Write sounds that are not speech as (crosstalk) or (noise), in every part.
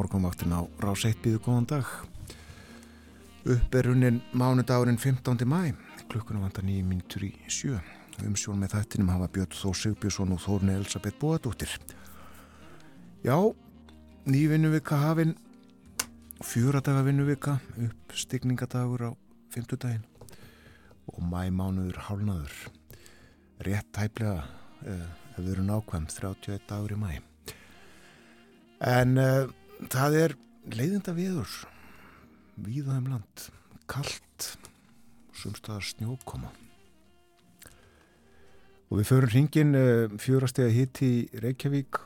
Morgunvaktin á rás 1 býðu góðan dag. Upperunin mánudagurinn 15. mæ, klukkuna vantar nýjum mínutur í sjö. Umsjón með þættinum hafa Björn Þór Sigbjörnsson og Þórni Elisabeth Bóadóttir. Já, ný vinnuvika hafinn, fjóradaga vinnuvika, uppstygningadagur á fymtudaginn og mæmánuður hálnaður. Rétt tæplega, ef við erum nákvæm, 31 dagur í mæ. En uh, það er leiðinda viður, víða um land, kallt, sumstaðar snjókoma. Og við förum hringin eh, fjórastega hitt í Reykjavík,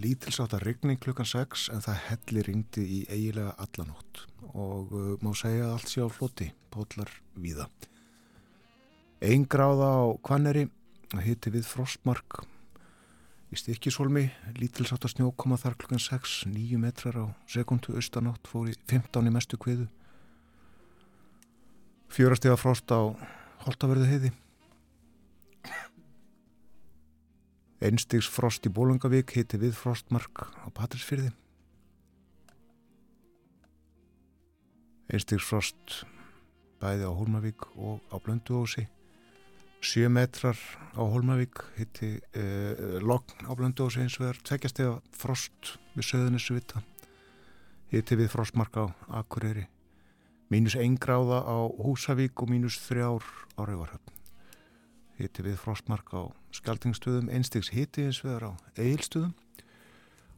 lítilsáttar regning klukkan 6 en það helli ringdi í eigilega allanótt og uh, má segja að allt sé á floti, pótlar víða. Einn gráða á Kvanneri, hitti við Frostmark, Í Stikisólmi, lítilsátt að snjó koma þar klukkan 6, 9 metrar á sekundu austanátt, fór í 15 í mestu kviðu. Fjórastega frost á Holtaverðu heiði. Einstigs frost í Bólungavík hitti við frostmark á Patrísfyrði. Einstigs frost bæði á Hólmavík og á Blönduósi. 7 metrar á Holmavík hitti eh, logn á Blöndósi eins og er tveggjastega frost við söðunissu vita hitti við frostmark á Akureyri mínus 1 gráða á Húsavík og mínus 3 ár á Rauvarhöfn hitti við frostmark á Skaltingstöðum einstegs hitti eins og er á Eilstöðum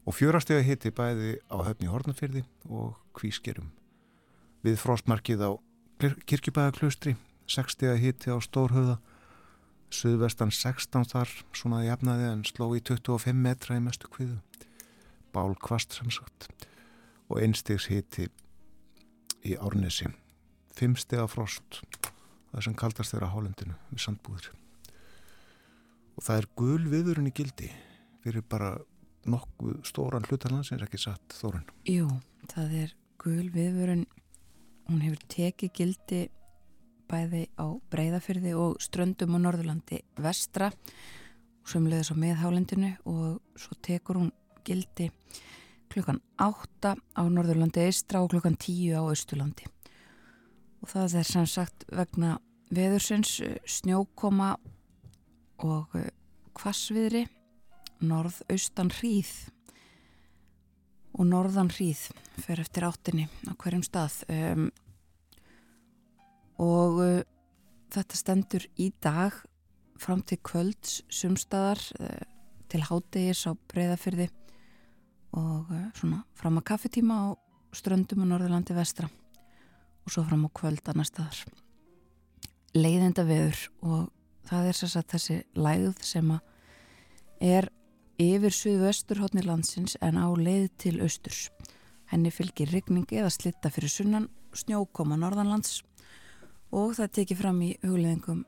og fjórastega hitti bæði á höfni Hornafyrði og Kvískerum við frostmarkið á Kirkjubæðaklaustri 6 stega hitti á Stórhauða Suðvestan 16 þar svona jafnaði en sló í 25 metra í mestu kviðu. Bál kvast sem sagt. Og einstegs hiti í Árnesi. Fimm stega frost. Það sem kaldast þeirra hálendinu við sandbúður. Og það er gul viðurinn í gildi fyrir bara nokkuð stóran hlutarlandsins ekki satt þórun. Jú, það er gul viðurinn. Hún hefur tekið gildi bæði á breyðafyrði og ströndum og Norðurlandi vestra og sömulegðis á miðhálendinu og svo tekur hún gildi klukkan 8 á Norðurlandi eistra og klukkan 10 á Östurlandi og það er sem sagt vegna veðursins snjókoma og kvassviðri norð-austan hríð. Og norðan hríð fer eftir áttinni á hverjum stað. Um, og uh, þetta stendur í dag fram til kvölds sumstaðar uh, til hádegis á breyðafyrði og uh, svona fram að kaffetíma á ströndum og Norðurlandi vestra og svo fram á kvöld annar staðar. Leiðenda veður og það er sérs að þessi læð sem að er yfir suðvesturhóttni landsins en á leið til austurs. Henni fylgir rigning eða slitta fyrir sunnan snjókoma norðanlands og það tekið fram í hugleðingum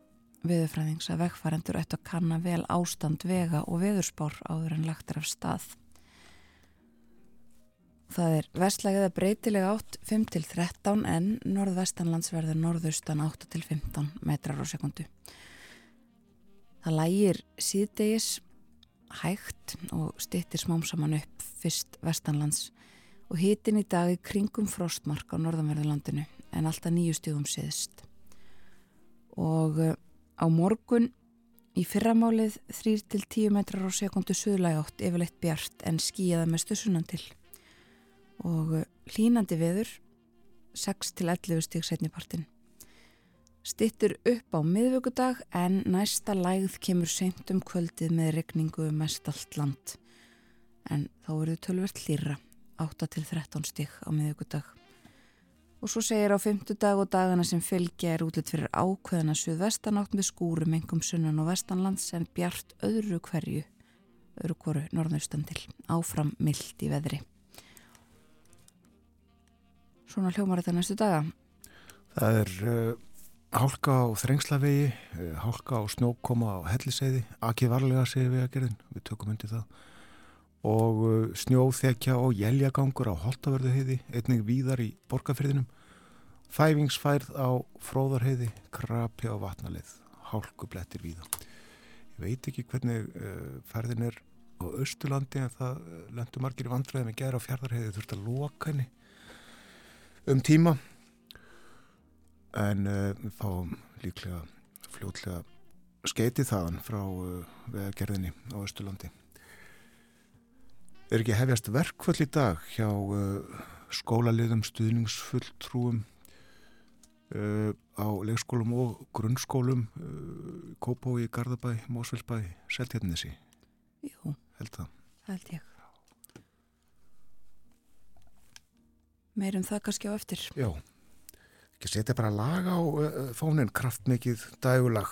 viðurfræðings að vegfærendur ættu að kanna vel ástand vega og viðurspár áður en lagtir af stað. Það er vestlægið að breytilega átt 5-13 en norðvestanlandsverður norðaustan 8-15 metrar á sekundu. Það lægir síðdegis hægt og stittir smám saman upp fyrst vestanlands og hitin í dagi kringum frostmark á norðanverðurlandinu en alltaf nýju stíðum siðst og eh, á morgun í fyrramálið 3-10 metrar á sekundu suðlæg átt yfirleitt bjart en skíjaða með stössunan til. Og eh, hlínandi veður 6-11 stík setnipartin Stittur upp á miðvöggudag en næsta lægð kemur seint um kvöldið með regningu um mest allt land. En þá verður tölvert hlýra 8-13 stík á miðvöggudag og svo segir á fymtudag og dagana sem fylgja er útlitt fyrir ákveðina suðvestanátt með skúrum engum sunnan og vestanlands en bjart öðru hverju öðru hverju norðaustan til. Áfram myllt í veðri. Svona hljómar þetta næstu daga. Það er uh, hálka á þrengslavegi uh, hálka á snjókoma á helliseiði. Ekki varlega segir við að gerðin við tökum undir það og uh, snjóþekja og jæljagangur á Holtaverðu heiði, einnig víðar í borgarferðinum, fæfingsfærð á Fróðarheiði, krapi á vatnalið, hálkublettir víða. Ég veit ekki hvernig uh, ferðin er á Östurlandi en það lendur margir í vandræði með gera á fjardarheiði þurft að loka henni um tíma. En uh, við fáum líklega fljótlega skeiti þaðan frá uh, veðagerðinni á Östurlandi er ekki hefjast verkvöld í dag hjá uh, skólaliðum, stuðningsfulltrúum uh, á leikskólum og grunnskólum uh, Kópói, Garðabæ, Mósfellsbæ Seltjarnesi Jú, held held ég. Meirum það kannski á eftir. Já, ekki setja bara lag á uh, fónin kraftmikið dægulag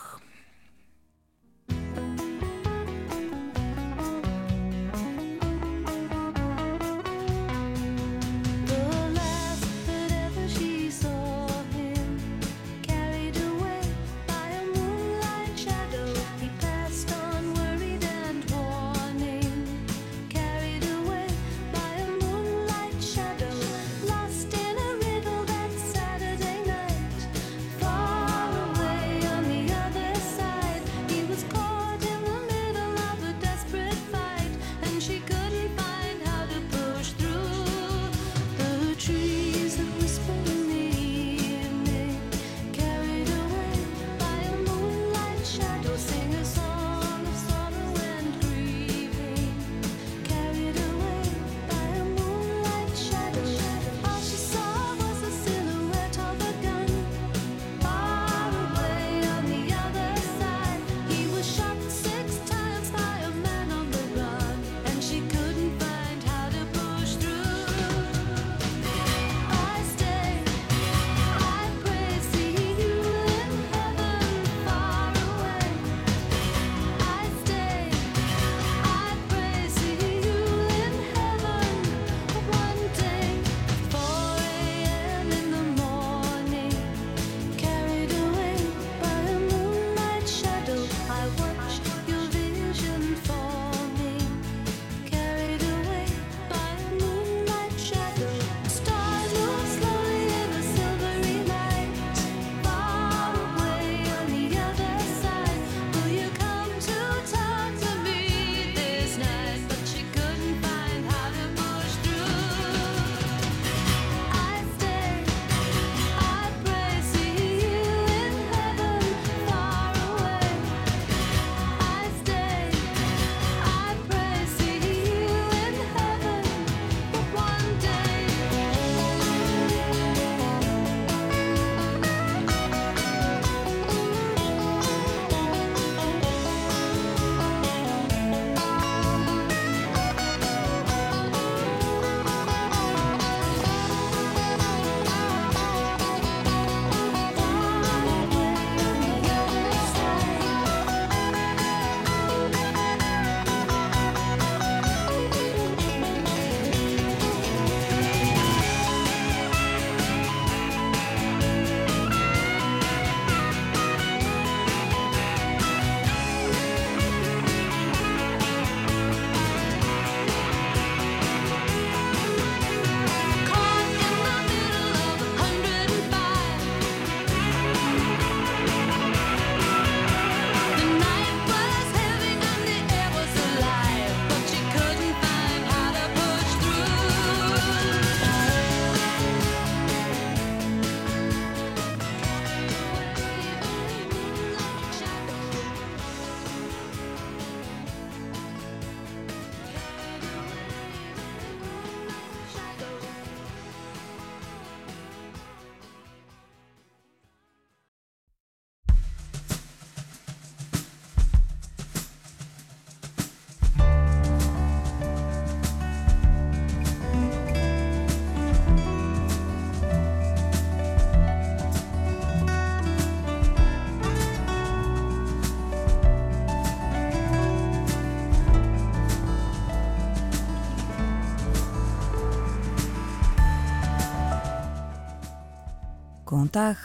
Góðan dag,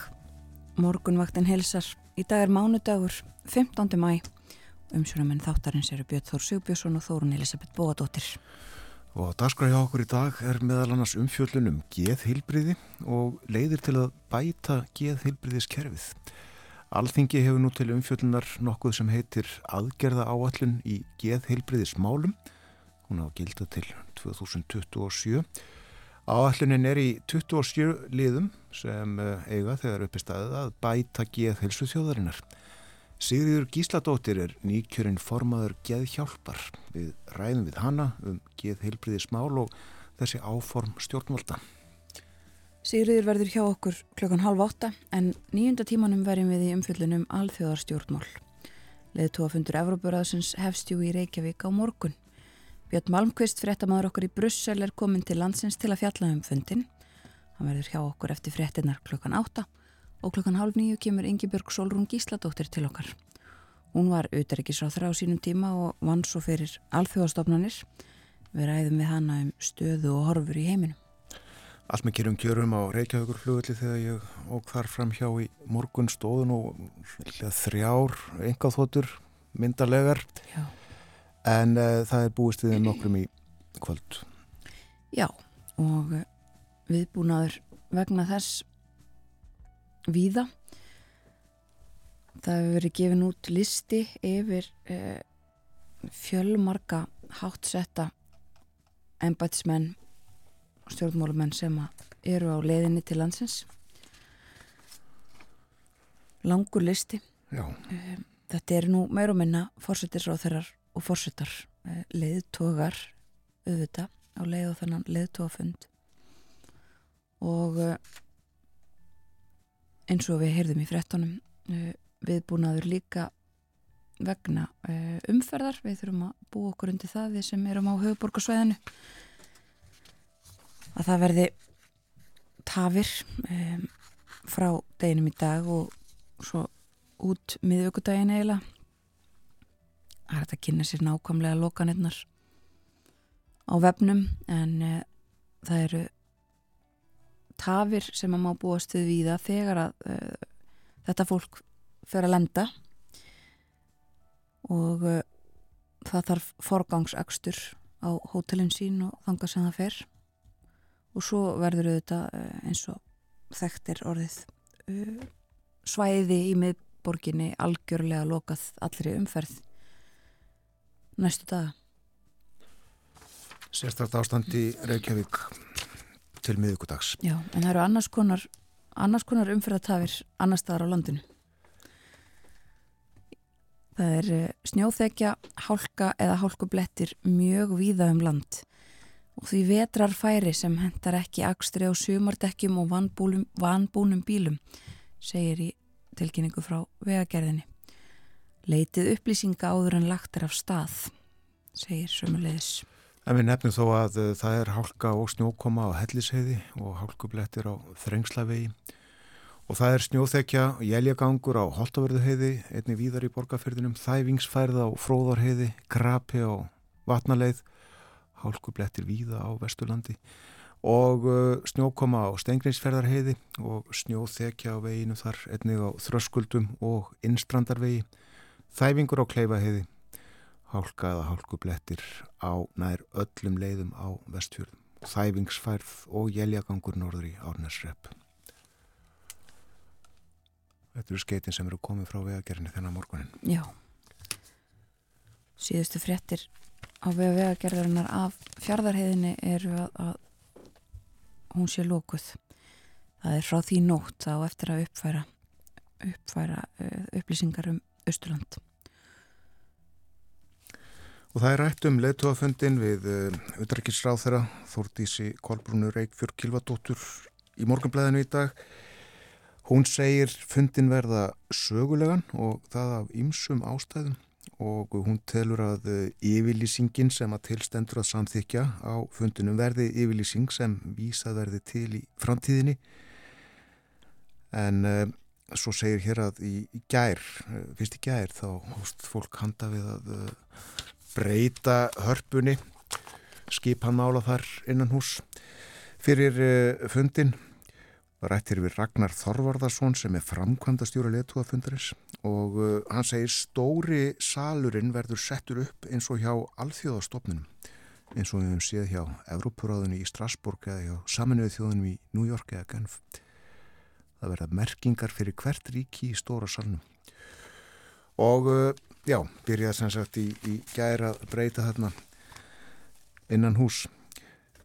morgunvaktin helsar. Í dag er mánudagur, 15. mæ. Umsjónamenn þáttarins eru Björn Þór Sigbjörnsson og Þórun Elisabeth Bóadóttir. Og dagskrá hjá okkur í dag er meðal annars umfjöllun um geðhilbriði og leiðir til að bæta geðhilbriðiskerfið. Alþingi hefur nú til umfjöllunar nokkuð sem heitir aðgerða áallun í geðhilbriðismálum Hún á gildu til 2027. Áallunin er í 27 liðum sem eh, eiga þegar uppi staðið að bæta geð helsu þjóðarinnar. Sigriður Gísladóttir er nýkjörinn formaður geðhjálpar. Við ræðum við hana um geð heilbriðismál og þessi áform stjórnvalda. Sigriður verður hjá okkur klokkan halv átta en nýjunda tímanum verjum við í umfyllunum alþjóðarstjórnmál. Leðtúafundur Evrópuraðsins hefstjú í Reykjavík á morgun. Björn Malmqvist, fréttamaður okkur í Brussel, er komin til landsins til að fjalla um fundin. Hann verður hjá okkur eftir fréttinnar klokkan átta og klokkan halv nýju kemur Ingibjörg Solrún Gísladóttir til okkar. Hún var auðaríkisráþra á sínum tíma og vann svo fyrir alþjóðastofnanir. Við ræðum við hana um stöðu og horfur í heiminum. Allt með kjörum kjörum á Reykjavíkur flugulli þegar ég óg þar fram hjá í morgun stóðun og þrjár engáþóttur myndalegar Já. En uh, það er búist við nokkrum í kvöld. Já, og eh, viðbúnaður vegna þess víða. Það hefur verið gefin út listi yfir eh, fjölmarka háttsetta embætismenn og stjórnmálumenn sem eru á leiðinni til landsins. Langur listi. Já, Þetta eru nú meir og minna fórsetisráþurar og fórsetar eh, leiðtogar auðvita á leið og þennan leiðtogafund. Og eh, eins og við heyrðum í frettunum viðbúnaður líka vegna eh, umferðar. Við þurfum að búa okkur undir það við sem erum á höfuborgarsvæðinu að það verði tafir frá deginum í dag og svo út miðjökudaginn eiginlega það er hægt að kynna sér nákvæmlega lokanirnar á vefnum en uh, það eru tafir sem að má búast við víða þegar að uh, þetta fólk fer að lenda. Og uh, það þarf forgangsakstur á hótelin sín og þanga sem það fer. Og svo verður uh, eins og þekktir orðið svæði í miðborginni algjörlega lokað allri umferð næstu daga. sérstært ástand í Reykjavík til miðugudags. Já, en það eru annars konar, annars konar umferðatafir annars staðar á landinu. Það er eh, snjóþekja, hálka eða hálkublettir mjög víða um land og því vetrar færi sem hendar ekki akstri á sumardekkjum og vanbúnum bílum, segir í tilkynningu frá vegagerðinni. Leitið upplýsinga áður en lagt er af stað, segir sömulegis. En við nefnum þó að uh, það er hálka og snjókoma á hellisheiði og hálkublettir á þrengslavegi og það er snjóþekja og jæljagangur á holtaverðuheiði, einni víðar í borgarferðinum, þæfingsfærð á fróðarheiði, krapi á vatnaleið, hálkublettir víða á vesturlandi og uh, snjókoma á stengrinsferðarheiði og snjóþekja á veginu þar einnig á þröskuldum og innstrandarvegi, þæfingur á kleifaheiði, hálka eða hálkublettir á nær öllum leiðum á vestfjörðum, þæfingsfærð og jæljagangur norður í Árnesrepp. Þetta eru skeitin sem eru komið frá vegagerðinni þennan morgunin. Já. Síðustu fréttir á vega vegagerðarinnar af fjardarheiðinni eru að, að hún sé lókuð. Það er frá því nótt á eftir að uppfæra, uppfæra uh, upplýsingar um Östurland. Og það er rætt um leðtúafundin við uh, utrækisráð þeirra Þórdísi Kolbrúnur Reykjörg Kilvadóttur í morgunblæðinu í dag. Hún segir fundin verða sögulegan og það af ýmsum ástæðum og hún telur að uh, yfirlýsingin sem að tilstendur að samþykja á fundinum verði yfirlýsing sem vísað verði til í framtíðinni en uh, svo segir hér að í, í gær, uh, fyrst í gær þá hóst fólk handa við að uh, breyta hörpunni skipan mála þar innan hús fyrir uh, fundin rættir við Ragnar Þorvarðarsson sem er framkvæmda stjóra leðtúafundarins og uh, hann segir stóri salurinn verður settur upp eins og hjá alþjóðastofnunum eins og við höfum séð hjá Evrópuráðinu í Strasbourg eða hjá saminuðu þjóðunum í New York eða Genf það verða merkingar fyrir hvert ríki í stóra salnum. Og uh, já, byrjaði sem sagt í, í gæra að breyta þarna innan hús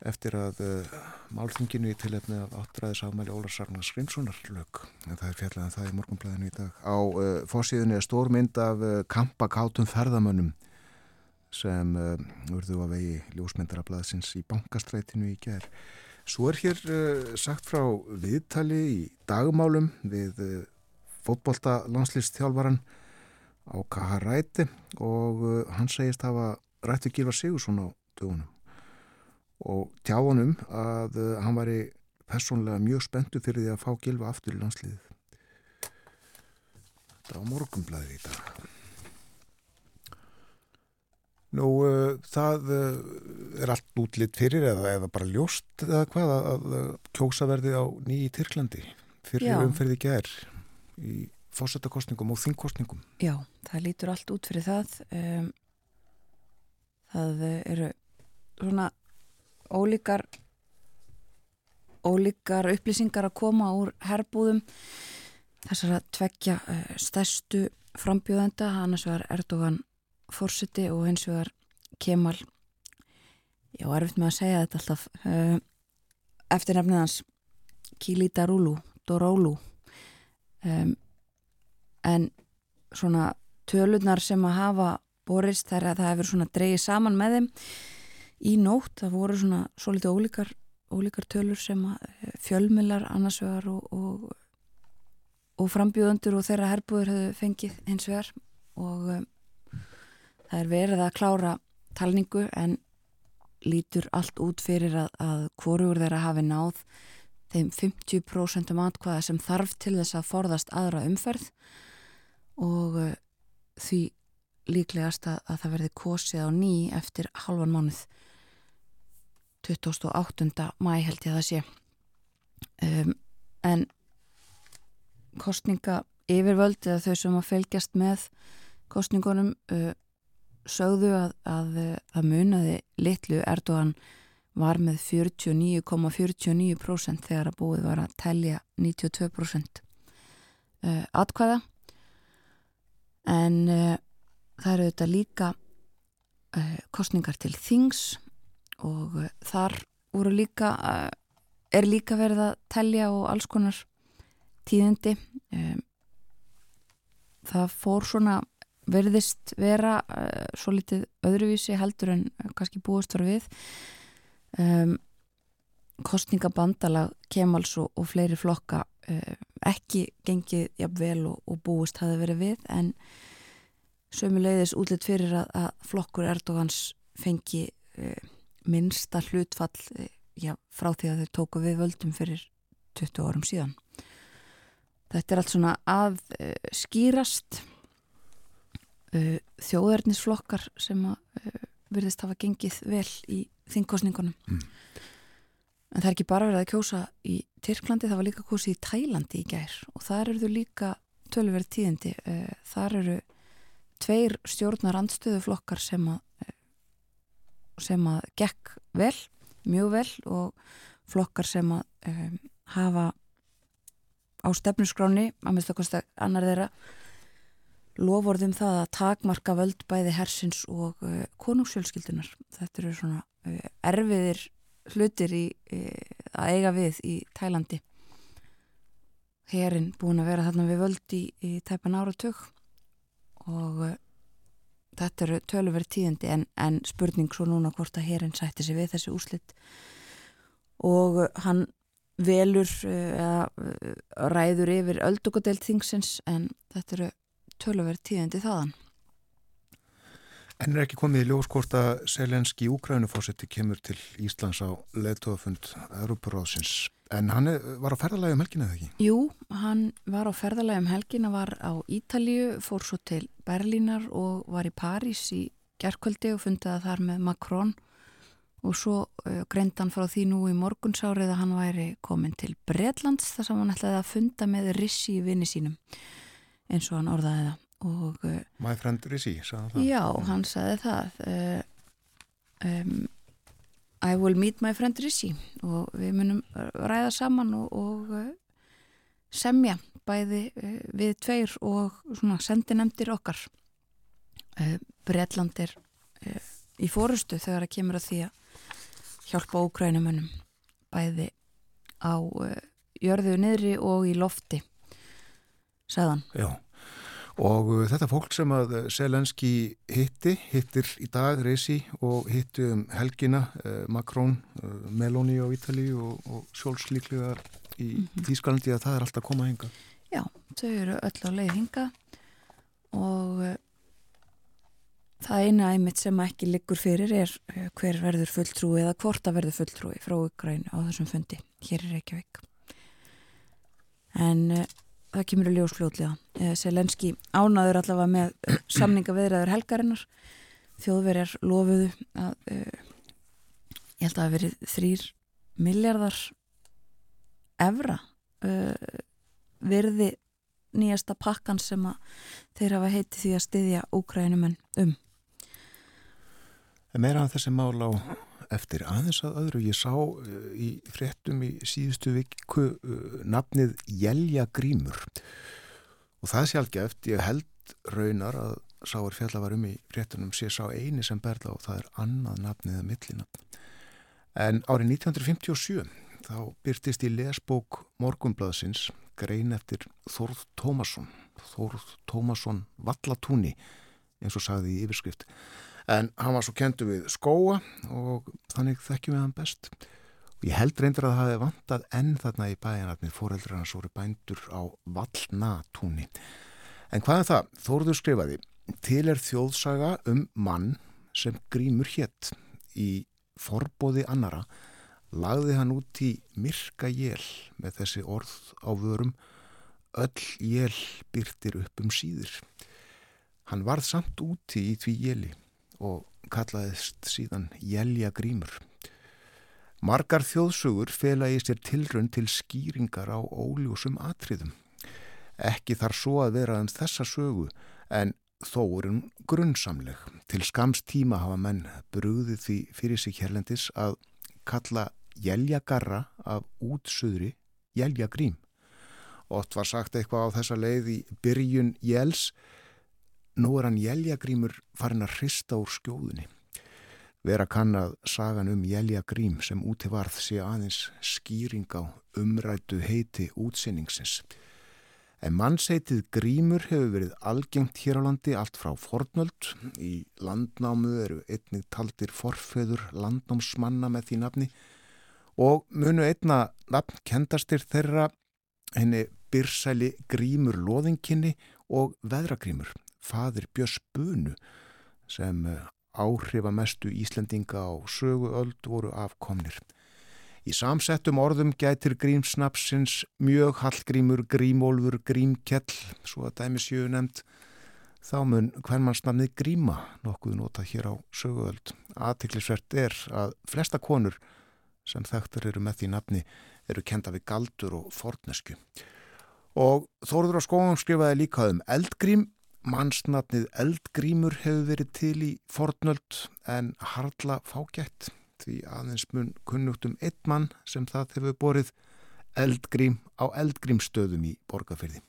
eftir að uh, málþinginu í tilefni af áttræðis afmæli Ólar Sarnar Skrimssonar lög en það er fjallað en það í morgunblæðinu í dag. Á uh, fórsíðunni er stór mynd af uh, kampakátum ferðamönnum sem urðu að vegi ljósmyndarablaðsins í bankastrætinu í gerð Svo er hér uh, sagt frá viðtali í dagmálum við uh, fótbolta landslýstþjálfaran á Kaharæti og uh, hann segist hafa rættu Gilvar Sigursson á dögunum og tjáðunum að hann væri persónlega mjög spenntu fyrir því að fá Gilva aftur í landsliðið. Þetta var morgumblæði í dag. Nú, það er allt útlitt fyrir eða, eða bara ljóst eða hvað að, að uh, kjósa verði á nýji Tyrklandi fyrir umferði gær í fórsetakostningum og þingkostningum. Já, það lítur allt út fyrir það. Um, það eh, eru svona ólíkar ólíkar upplýsingar að koma úr herbúðum þessar að tvekja uh, stærstu frambjóðenda, annars vegar Erdogan fórseti og hins vegar Kemal já, erfitt með að segja þetta alltaf. Uh, eftir nefnið hans Kili Darulu Dorólu. Um, en svona tölunar sem að hafa borist þær að það hefur svona dreigið saman með þeim í nótt, það voru svona svo litið ólíkar, ólíkar tölur sem eh, fjölmiðlar annars vegar og, og, og frambjóðundur og þeirra herbúður hefur fengið hins vegar. Og um, það er verið að klára talningu en lítur allt út fyrir að, að hvorugur þeirra hafi náð þeim 50% atkvæða sem þarf til þess að forðast aðra umferð og uh, því líklegast að, að það verði kosið á ný eftir halvan mánuð 28. mæ held ég að það sé um, en kostninga yfirvöld eða þau sem að fylgjast með kostningunum uh, sögðu að, að það munaði litlu. Erdogan var með 49,49% þegar að búið var að telja 92% uh, atkvæða. En uh, það eru þetta líka uh, kostningar til þings og uh, þar voru líka er líka verið að telja og alls konar tíðindi um, það fór svona verðist vera uh, svo litið öðruvísi heldur en uh, kannski búist var við. Um, kostningabandalag kemals og, og fleiri flokka uh, ekki gengið jafnvel og, og búist hafi verið við en sömuleiðis útlitt fyrir að, að flokkur Erdogans fengi uh, minnsta hlutfall já, frá því að þeir tóku við völdum fyrir 20 árum síðan. Þetta er allt svona að skýrast uh, þjóðarnisflokkar sem að uh, virðist hafa gengið vel í þingkostningunum Mm. en það er ekki bara verið að kjósa í Tyrklandi, það var líka kjósið í Tælandi í gær og þar eru þau líka tölverið tíðindi, uh, þar eru tveir stjórnar andstöðuflokkar sem að uh, sem að gekk vel mjög vel og flokkar sem að um, hafa á stefnusgráni að minnst okkar annar þeirra lofórðum það að takmarka völd bæði hersins og uh, konungsjölskyldunar. Þetta eru svona uh, erfiðir hlutir í, uh, að eiga við í Tælandi. Herin búin að vera þarna við völd í, í tæpan áratug og þetta eru tölverið tíðindi en, en spurning svo núna hvort að herin sætti sig við þessi úslit og hann velur eða ræður yfir öldungadelt þingsins en þetta eru tölverið tíðindi þaðan. En er ekki komið í ljós hvort að Selenski Úkrænufósetti kemur til Íslands á leðtóðafund Európaráðsins en hann var á ferðalagi um helgina eða ekki? Jú, hann var á ferðalagi um helgina, var á Ítalíu, fór svo til Berlínar og var í París í gerkvöldi og fundaði þar með Macron og svo uh, greindi hann frá því nú í morgunsárið að hann væri komin til Bretlands þar sem hann ætlaði að funda með Rissi í vinni sínum eins og hann orðaði það. Og uh, My friend Rizzi, sagði það. Já, hann sagði það um, I will meet my friend Rissi og við munum ræða saman og, og uh, semja bæði við tveir og svona sendinemdir okkar. Bretland er í fórustu þegar að kemur að því að hjálpa ókrænumönnum bæði á jörðu niðri og í lofti sagðan. Já, og uh, þetta fólk sem að uh, Selenski hitti, hittir í dag reysi og hitti um helgina uh, Macron, uh, Meloni á Ítali og, og Sjóls líklega í mm -hmm. Þýskalandi að það er alltaf að koma hinga. Já, þau eru öll á leið hinga og uh, það eina æmitt sem ekki liggur fyrir er uh, hver verður fulltrúi eða hvort að verður fulltrúi frá Ukraínu á þessum fundi hér í Reykjavík. En uh, það kemur í ljósfljóðlega. Selenski ánaður allavega með uh, samninga veðraður helgarinnar. Þjóðverjar lofuðu að uh, ég held að það hafi verið þrýr miljardar evra uh, virði nýjasta pakkan sem þeir hafa heiti því að styðja Úkrænumenn um. En meira af þessi mál á eftir aðeins að öðru. Ég sá uh, í fréttum í síðustu viku uh, nafnið Jelja Grímur og það sé alveg eftir ég held raunar að sáur fjallar um í fréttunum sé sá eini sem berla og það er annað nafnið að millinafn. En árið 1957 þá byrtist í lesbók Morgunblaðsins grein eftir Þórð Tómasson Þórð Tómasson Vallatúni eins og sagði í yfirskrift en hann var svo kentu við skóa og þannig þekkjum við hann best. Og ég held reyndur að það hefði vantað enn þarna í bæjanatni fóreldrar hans voru bændur á Vallnatúni. En hvað er það? Þórður skrifaði til er þjóðsaga um mann sem grímur hétt í forbóði annara lagði hann út í myrka jél með þessi orð á vörum öll jél byrtir upp um síður hann varð samt úti í því jéli og kallaðist síðan Jelja Grímur. Margar þjóðsugur fela í sér tilrönd til skýringar á óljósum atriðum. Ekki þar svo að vera um þessa sögu en þó er hún grunnsamleg. Til skams tíma hafa menn brúðið því fyrir sig hérlendis að kalla Jelja Garra af útsuðri Jelja Grím. Ótt var sagt eitthvað á þessa leið í byrjun Jels Nú er hann Jeljagrýmur farin að hrista úr skjóðunni. Vera kann að sagan um Jeljagrým sem úti varð sé aðeins skýring á umrætu heiti útsinningsins. En mannsheitið grímur hefur verið algengt hér á landi allt frá fornöld. Í landnámu eru einnig taldir forföður landnámsmanna með því nafni og munu einna nafn kendastir þeirra henni byrsæli grímur loðinkinni og veðragrímur fadir Björns Bunu sem áhrifamestu Íslendinga á söguöld voru afkomnir. Í samsettum orðum gætir grímsnapsins mjög hallgrímur, grímólfur, grímkell, svo að dæmi sjöu nefnd, þá mun hvernmannsnafnið gríma nokkuð notað hér á söguöld. Aðtiklisvert er að flesta konur sem þekktur eru með því nafni eru kenda við galdur og fornesku. Og Þóruður á skóum skrifaði líka um eldgrím Mannsnafnið Eldgrímur hefur verið til í fornöld en harla fágætt því aðeins mun kunnugt um einn mann sem það hefur borið Eldgrím á Eldgrímstöðum í borgarfyrði.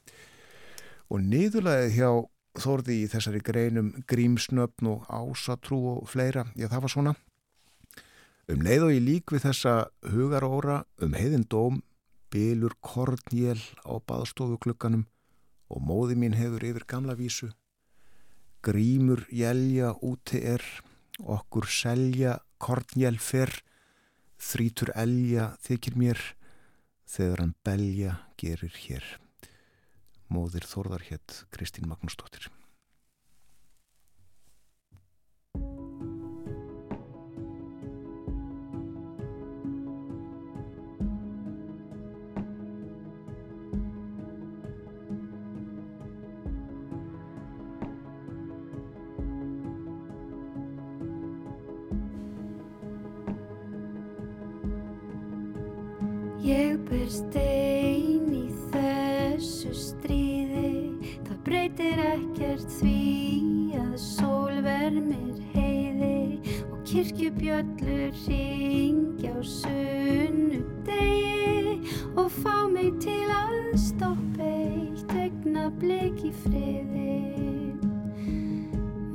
Og niðurlega hjá Þórði í þessari greinum grímsnöfn og ásatrú og fleira, já það var svona. Um leið og ég lík við þessa hugaróra um heiðin dóm, bylur kornjél á baðstofuklukkanum og móði mín hefur yfir gamla vísu. Grímur jælja úti er, okkur selja kornjæl fyrr, þrítur elja þykir mér, þegar hann belja gerir hér. Móðir Þórðarhétt Kristín Magnúsdóttir. Ber stein í þessu stríði. Það breytir ekkert því að sól vermir heiði Og kirkjubjöllur ringja á sunnudegi Og fá mig til að stoppa eitt augnablik í friði.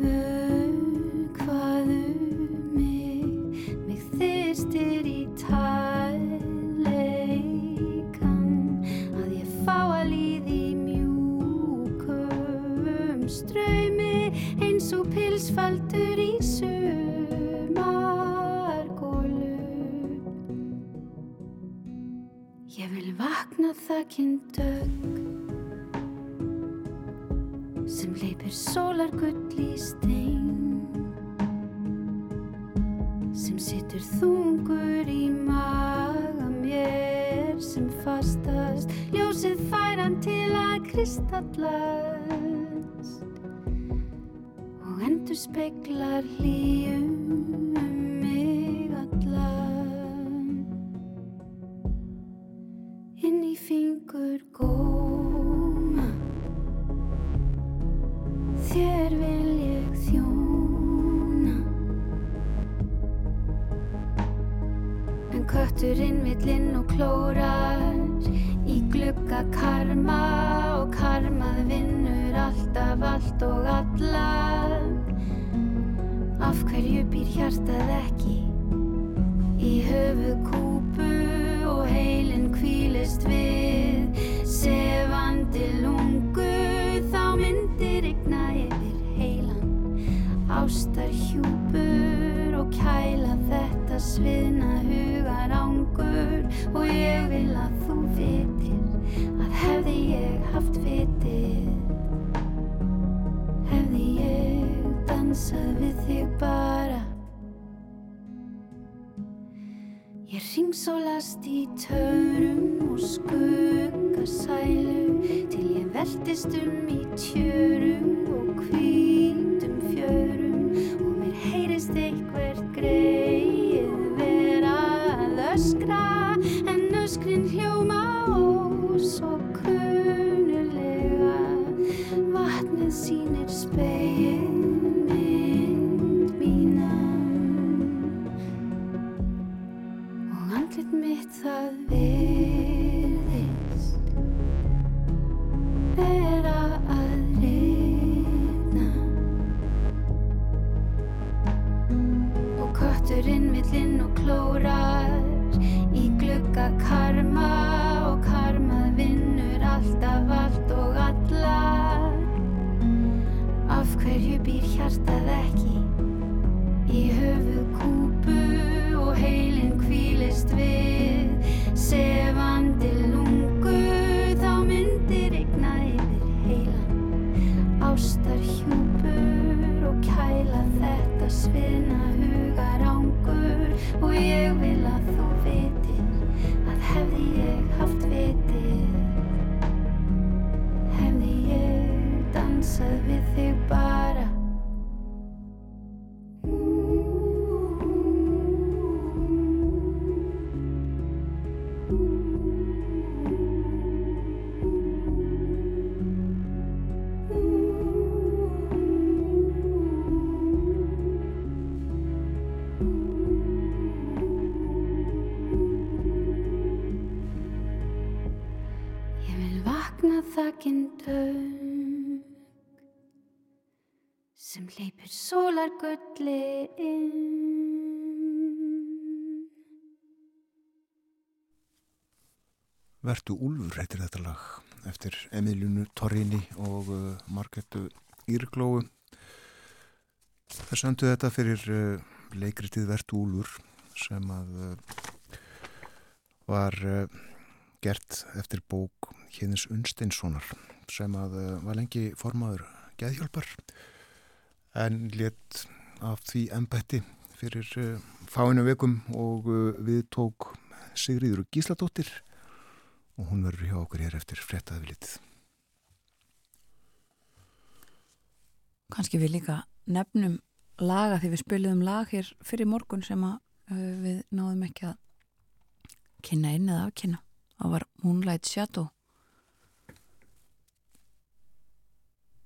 Vökvaðu mig, mig þyrstir eins og pilsfaldur í sumargólu Ég vil vakna þakkinn dögg sem leipir sólar gull í stein sem situr þungur í maga mér sem fastast. Ljósið færan til að kristallast speklar hlýjum sem hleypir sólargulli inn. Vertu Úlfur heitir þetta lag eftir Emilíunu Torrini og uh, Margetu Írglóu. Það söndu þetta fyrir uh, leikritið Vertu Úlfur sem að uh, var uh, gert eftir bók Hjeðins Unnsteinssonar sem að uh, var lengi formaður geðhjálpar en létt af því embætti fyrir uh, fáinu vekum og uh, við tók Sigriður Gísladóttir og hún verður hjá okkur hér eftir frettaði litið. Kanski við líka nefnum laga því við spiliðum lag hér fyrir morgun sem uh, við náðum ekki að kynna inn eða afkynna. Það var Moonlight Shadow.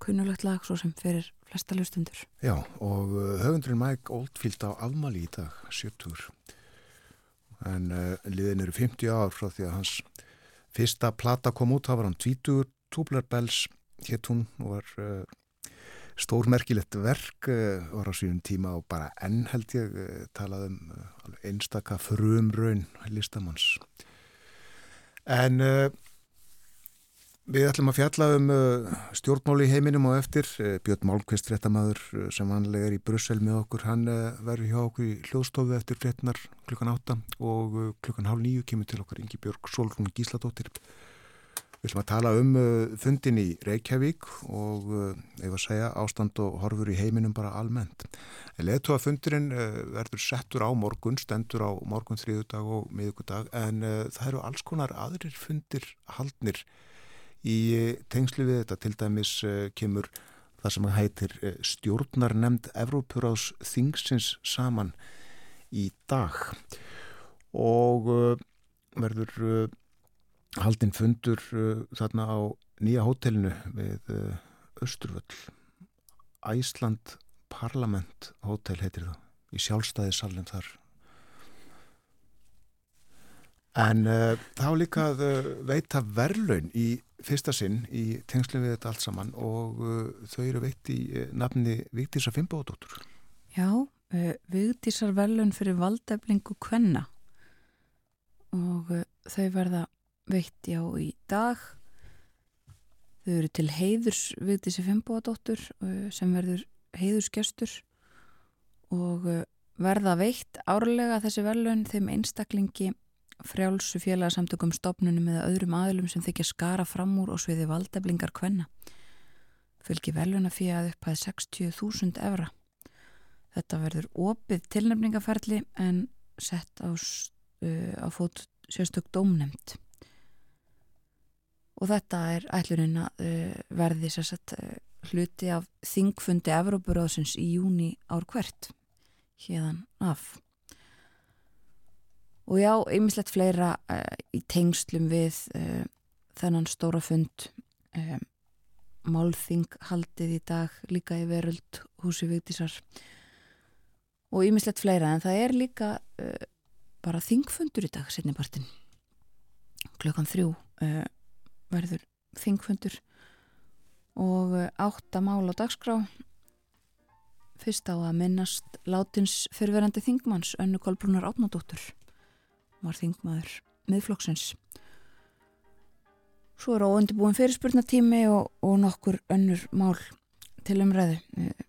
Kunnulegt lag svo sem fyrir flesta lustundur. Já, og uh, höfundurinn Mike Oldfield á afmæli í dag, 70. En uh, liðin eru 50 ár frá því að hans fyrsta plata kom út, það var hann 20 Tublar Bells, hétt hún og var uh, stórmerkilegt verk, uh, var á sínum tíma og bara enn held ég uh, talað um uh, einstaka frumraun listamanns. En Við ætlum að fjalla um uh, stjórnmáli í heiminum og eftir. Uh, Björn Málmqvist, fréttamaður uh, sem vanlega er í Brussel með okkur, hann uh, verður hjá okkur í hljóðstofu eftir fréttinar klukkan átta og klukkan hálf nýju kemur til okkar Ingi Björg Solrún Gísladóttir. Við ætlum að tala um fundin í Reykjavík og ef að segja ástand og horfur í heiminum bara almennt. Leðtóa fundurinn verður settur á morgun, stendur á morgun þriðudag og miðugudag en það eru alls konar aðrir fundir haldnir í eh, tengslu við þetta. Til dæmis uh, kemur það sem að hætir uh, stjórnarnemnd Evrópuráðs þingsins saman í dag. Og verður haldinn fundur þarna á nýja hótelinu við Östurvöll Æsland Parlament hótel heitir það í sjálfstæði salin þar. En uh, þá líka uh, veita verlaun í fyrsta sinn í tengslum við þetta allt saman og uh, þau eru veitt í uh, nafni Víktísa Fimbóðdóttur Já, uh, Vigdísar velun fyrir valdeflingu kvenna. Og uh, þau verða veitt já í dag. Þau eru til heiðurs Vigdísi Fimboðadóttur uh, sem verður heiðursgestur. Og uh, verða veitt árlega þessi velun þeim einstaklingi frjálsu félagsamtökum stopnunum eða öðrum aðlum sem þykja skara fram úr og sviði valdeflingar kvenna. Fylgi veluna fyrir að upphæði 60.000 evra. Þetta verður opið tilnefningaferli en sett á, uh, á fót sérstök dómnefnd. Og þetta er ætlurinn að uh, verði sérstök uh, hluti af þingfundi Evrópuráðsins í júni ár hvert hérðan af. Og já, ymmislegt fleira uh, í tengslum við uh, þennan stóra fund um, málþing haldið í dag líka í veröld húsi Vigdísar. Og ýmislegt fleira en það er líka uh, bara þingfundur í dag setnipartin klukkan þrjú verður þingfundur. Og uh, átta mál á dagskrá. Fyrst á að minnast látins fyrverandi þingmanns Önnu Kolbrúnar Átnadóttur var þingmaður miðflokksins. Svo er óundibúin fyrirspurnatími og, og nokkur önnur mál til umræðu. Eh,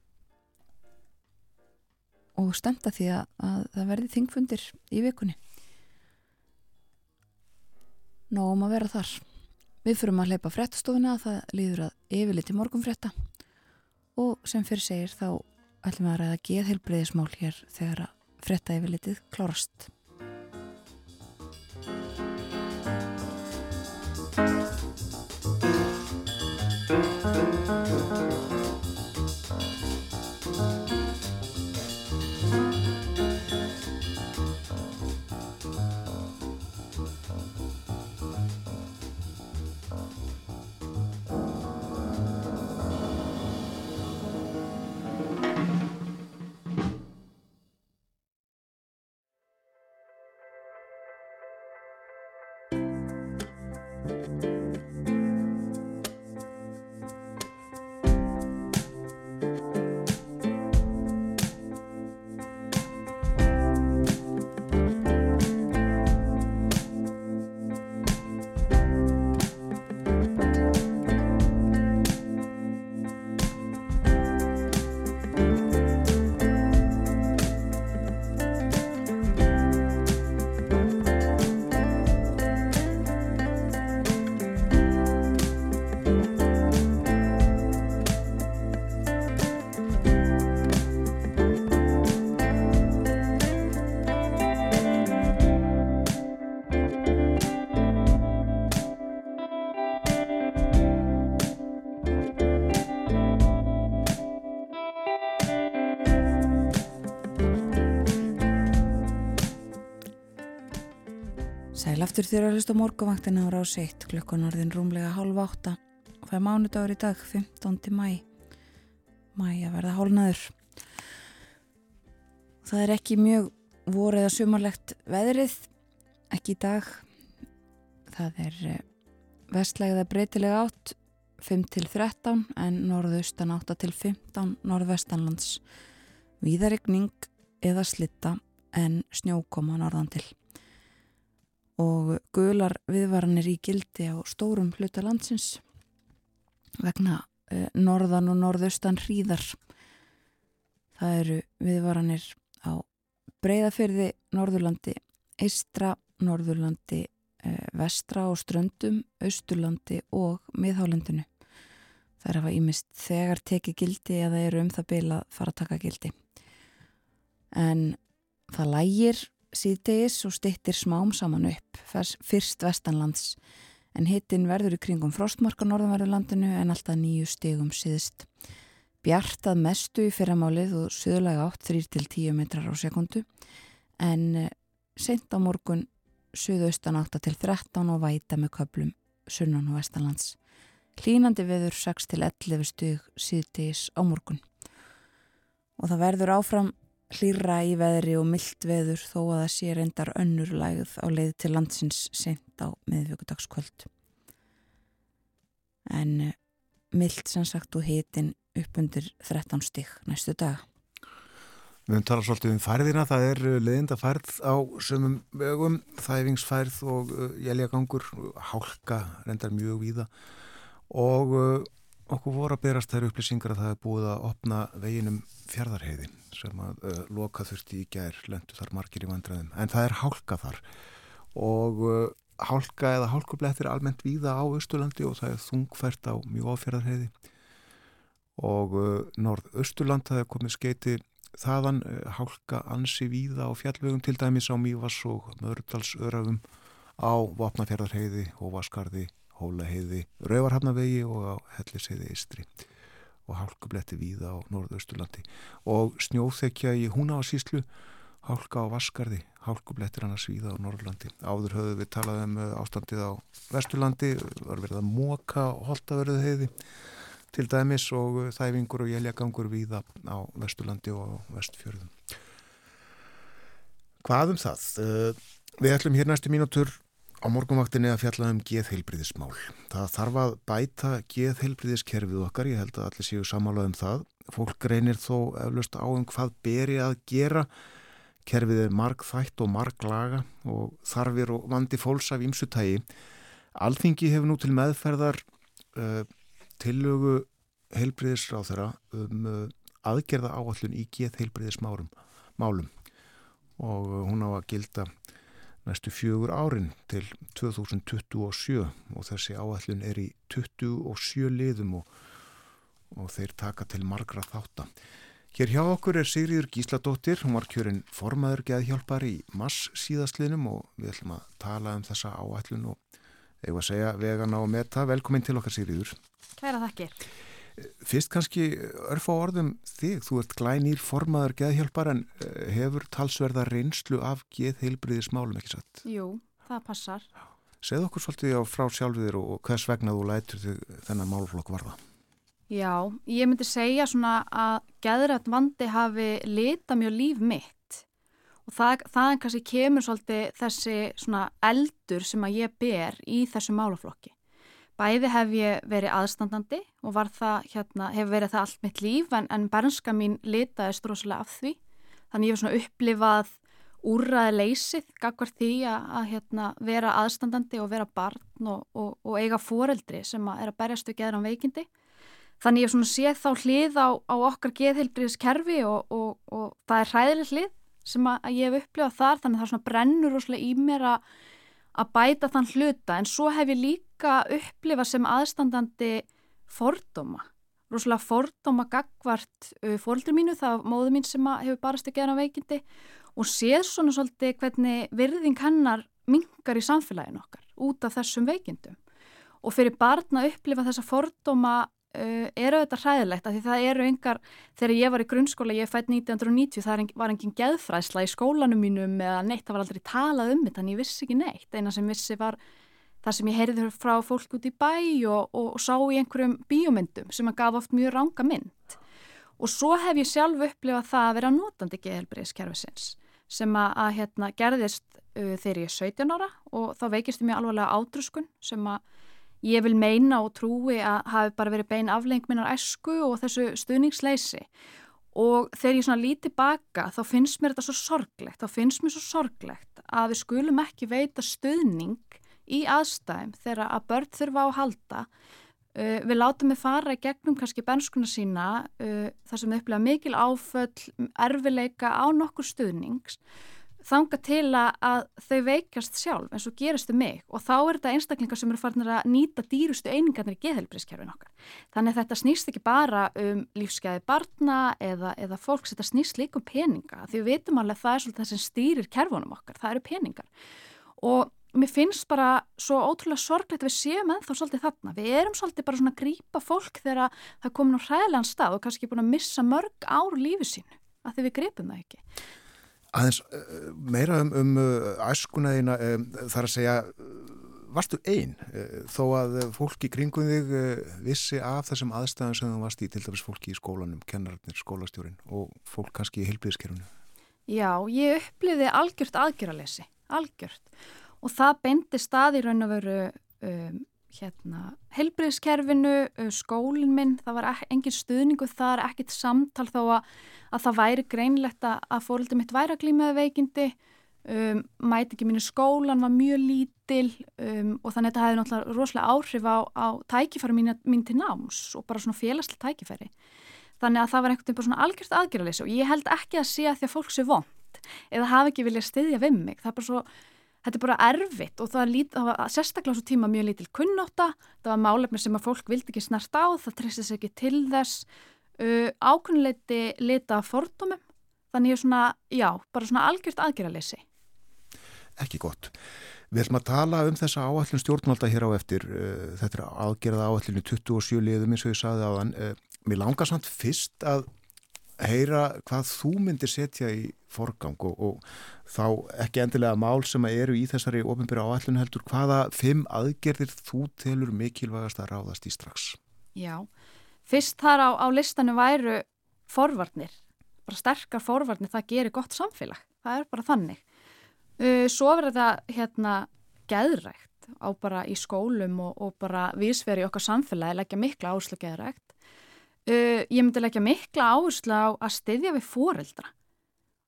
og stemta því að, að það verði þingfundir í vikunni. Nóum að vera þar. Við fyrum að hleypa fréttastofuna það líður að yfirliti morgunfrétta. Og sem fyrir segir þá ætlum við að ræða geðheilbreyðismál hér þegar að frétta yfirlitið klárast aftur þér að hlusta á morguvaktina á rás 1 klukkan orðin rúmlega hálf átta. Og það er mánudagur í dag 15. mæ mæ að verða hálnaður það er ekki mjög voru eða sumarlegt veðrið ekki í dag. Það er eh, vestlægða breytilega átt 5 til 13 en norðaustan 8 til 15 norðvestanlands. Víðarigning eða slitta en snjókoma norðan til og gular viðvaranir í gildi á stórum hluta landsins vegna uh, norðan og norðaustan hríðar. Það eru viðvaranir á breyðafyrði, Norðurlandi, Eistra, Norðurlandi, uh, Vestra og Ströndum, Austurlandi og Miðhálendinu. Það er að hafa ímist þegar tekið gildi eða eru um það bila fara að taka gildi. En það lægir síðdegis og stittir smám saman upp, fyrst vestanlands, en hittin verður í kringum frostmarka norðanverðurlandinu en alltaf nýju stigum síðust. Bjart að mestu í fyrramálið og söðulega átt 3-10 metrar á sekundu, en sent á morgun söðaustan 8 til 13 og væta með köplum sunnan og vestanlands. Hlínandi veður 6 til 11 stug síðdegis á morgun. Og það verður áfram hlýra í veðri og myllt veður þó að það sé reyndar önnur lægð á leið til landsins sent á miðvíkudagskvöld. En uh, myllt sem sagt og hitin upp undir 13 stig næstu daga. Við höfum talað svolítið um færðina, það er uh, leiðinda færð á sömum vegum, þæfingsfærð og jæljagangur, hálka reyndar mjög víða og okkur voru að berast þær upplýsingar að það er búið að opna veginum fjardarheiði sem að uh, loka þurfti í gær, lendu þar margir í vandræðum, en það er hálka þar. Og uh, hálka eða hálkublettir almennt víða á Östurlandi og það er þungfært á mjög áfjardarheiði og uh, norð-Östurland það er komið skeiti þaðan hálka ansi víða á fjallvegum til dæmis á Mývas og Mördalsörafum á Vopnafjörðarheiði, Hóvaskarði, Hólaheiði, Rauvarhafnavegi og á Hellisheiði Istri og hálkubletti víða á norðausturlandi. Og snjóþekja í Húnavasíslu hálka á Vaskarði hálkublettir annars víða á Norrlandi áður höfðu við talað um uh, ástandið á Vesturlandi, var verið að móka holtaverðu heiði til dæmis og uh, þæfingur og jæljagangur víða á Vesturlandi og Vestfjörðum. Hvað um það? Uh, Við ætlum hér næstu mínútur á morgunvaktinni að fjalla um geðheilbriðismál. Það þarf að bæta geðheilbriðiskerfið okkar, ég held að allir séu samála um það. Fólk reynir þó eflaust á um hvað beri að gera. Kerfið er marg þætt og marg laga og þarfir og vandi fólks af ýmsutægi. Alþingi hefur nú til meðferðar uh, tillögu heilbriðisráð þeirra um uh, aðgerða áallun í geðheilbriðismálum málum. og uh, hún á að gilda næstu fjögur árin til 2027 og þessi áallun er í 27 liðum og, og þeir taka til margra þátta. Hér hjá okkur er Sigriður Gísladóttir, hún var kjörinn formaður geðhjálpar í mass síðastliðnum og við ætlum að tala um þessa áallun og eigum að segja vegana og meta. Velkomin til okkar Sigriður. Kæra þakkir. Fyrst kannski örf á orðum þig, þú ert glænýr formaður geðhjálpar en eh, hefur talsverða reynslu af geðheilbriðismálum ekki satt. Jú, það passar. Segð okkur svolítið á frá sjálfiðir og hvers vegna þú lætur þig þennan málflokk varða. Já, ég myndi segja svona að geðrætt vandi hafi lita mjög líf mitt og það, það kannski kemur svolítið þessi svona eldur sem að ég ber í þessu málaflokki. Bæði hef ég verið aðstandandi og það, hérna, hef verið það allt mitt líf en, en bernska mín litaðist rosalega af því. Þannig ég hef svona upplifað úrraði leysið, gagvar því að, að hérna, vera aðstandandi og vera barn og, og, og eiga foreldri sem að er að berjast við geðran veikindi. Þannig ég hef svona séð þá hlið á, á okkar geðheilbriðskerfi og, og, það er hræðileg hlið sem að, ég hef upplifað þar þannig að það svona brennur rosalega í mér að, að bæta þann hluta en svo hef ég líka upplifað sem aðstandandi fordóma rosalega fordóma gagvart fóreldri mínu, var móðu mín sem hefur barast að gera veikindi og séð svona svolítið hvernig virðing hennar mingar í samfélaginu okkar út af þessum veikindum. Og fyrir barn að upplifa þessa fordóma uh, eru þetta hræðilegt af því það eru engar, þegar ég var í grunnskóla ég fætt 1990, það var engin geðfræsla í skólanum mínum eða neitt það var aldrei talað um þetta en ég vissi ekki neitt. Eina sem vissi var það sem ég heyrði frá fólk út í bæ og, og, og sá í einhverjum bíómyndum sem að gaf oft mjög ranga mynd. Og svo hef ég sjálf upplifað það að vera notandi geðhelbriðiskerfisins sem að, að hérna, gerðist uh, þegar ég er 17 ára og þá veikist ég mjög alvarlega ádruskun sem að ég vil meina og trúi að hafi bara verið bein afleng minnar esku og þessu stuðningsleysi og þegar ég svona líti baka þá finnst mér þetta svo sorglegt, þá finnst mér svo sorglegt að við skulum ekki veita stuðning í aðstæðum þegar að börn þurfa á að halda. Uh, við látum við fara í gegnum kannski benskuna sína uh, þar sem við upplega mikil áföll, erfileika á nokkur stuðnings þanga til að, þau veikast sjálf eins og gerist um mig og þá er þetta einstaklingar sem eru farinir að nýta dýrustu einingarnir í geðhelbrískerfin okkar. Þannig að þetta snýst ekki bara um lífsgæði barna eða, eða fólks, þetta snýst líka um peninga því við veitum alveg að það er svolítið það sem stýrir kerfunum okkar, það eru peningar og mér finnst bara svo ótrúlega sorglegt að við séum ennþá svolítið þarna. Við erum svolítið bara svona að grípa fólk þegar það komin á hræðilegan stað og kannski búin að missa mörg ár lífi sínu að því við gripum það ekki. Aðeins uh, meira um, um uh, æskunaðina, um, þar að segja, varstu einn þó að fólki kringum þig vissi af þessum aðstæðum sem þú varst í, til dæmis fólki í skólanum, kennararnir, skólastjórin og fólk kannski í heilbíðiskerfunu? Já, ég uppliði algjört aðgjöralesi, algjört og það bendi stað í raun og veru um, hérna, heilbriðskerfinu, skólinn minn, það var engin stuðningu þar, ekkit samtal þó að, að það væri greinlegt að fóröldi mitt væri að glímaði veikindi, um, mæti ekki mínu skólan var mjög lítil um, og þannig að þetta hefði náttúrulega rosalega áhrif á, á tækifæri mín, mín til náms og bara svona félagslega tækifæri. Þannig að það var einhvern veginn bara svona algjört aðgjöraleysi og ég held ekki að sé að því að fólk sé vond eða hafi ekki viljað styðja við mig. Það er bara svo þetta er bara erfitt og það, lít, það var sérstaklega svo tíma mjög lítil kunnáta, það var málefni sem að fólk vildi ekki snart á, það treysti sér ekki til þess, uh, ákunnuleiti lita fordómum, þannig er svona, já, bara svona algjört aðgerraleysi. Ekki gott. Við ætlum að tala um þessa áallin stjórnvalda hér á eftir, uh, þetta er aðgerða áallinu 27 liðum eins og ég saði á þann, uh, mér langar samt fyrst að heyra hvað þú myndir setja í forgang og, og þá ekki endilega mál sem eru í þessari ofinbyrja áallun heldur, hvaða fimm aðgerðir þú telur mikilvægast að ráðast í strax? Já, fyrst þar á, á listanu væru forvarnir, bara sterkar forvarnir, það gerir gott samfélag, það er bara þannig. Uh, svo verður það hérna geðrægt á bara í skólum og, og bara vísveri okkar samfélagi leggja mikla áherslu geðrægt. Uh, ég myndi leggja mikla áherslu á að styðja við fóreldra.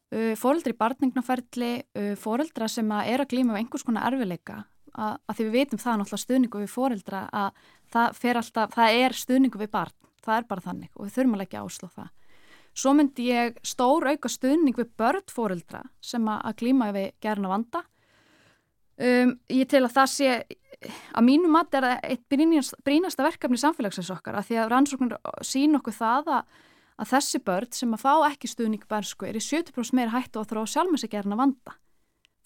Uh, fóreldri í barningnaferli, uh, fóreldra sem að er að glíma við einhvers konar erfileika, að, að því við veitum það náttúrulega stuðningu við fóreldra að það, alltaf, það er stuðningu við barn, það er bara þannig og við þurfum að leggja áherslu á það. Svo myndi ég stór auka stuðning við börn fóreldra sem að, glíma við gerna vanda. Um, ég tel að það sé, að mínu mat er það eitt brínast, brínasta verkefni samfélagsins okkar að því að rannsóknir sín okkur það að, að þessi börn sem að fá ekki stuðning bærsku er í 70% meira hættu að þróa sjálfmessi gerna vanda.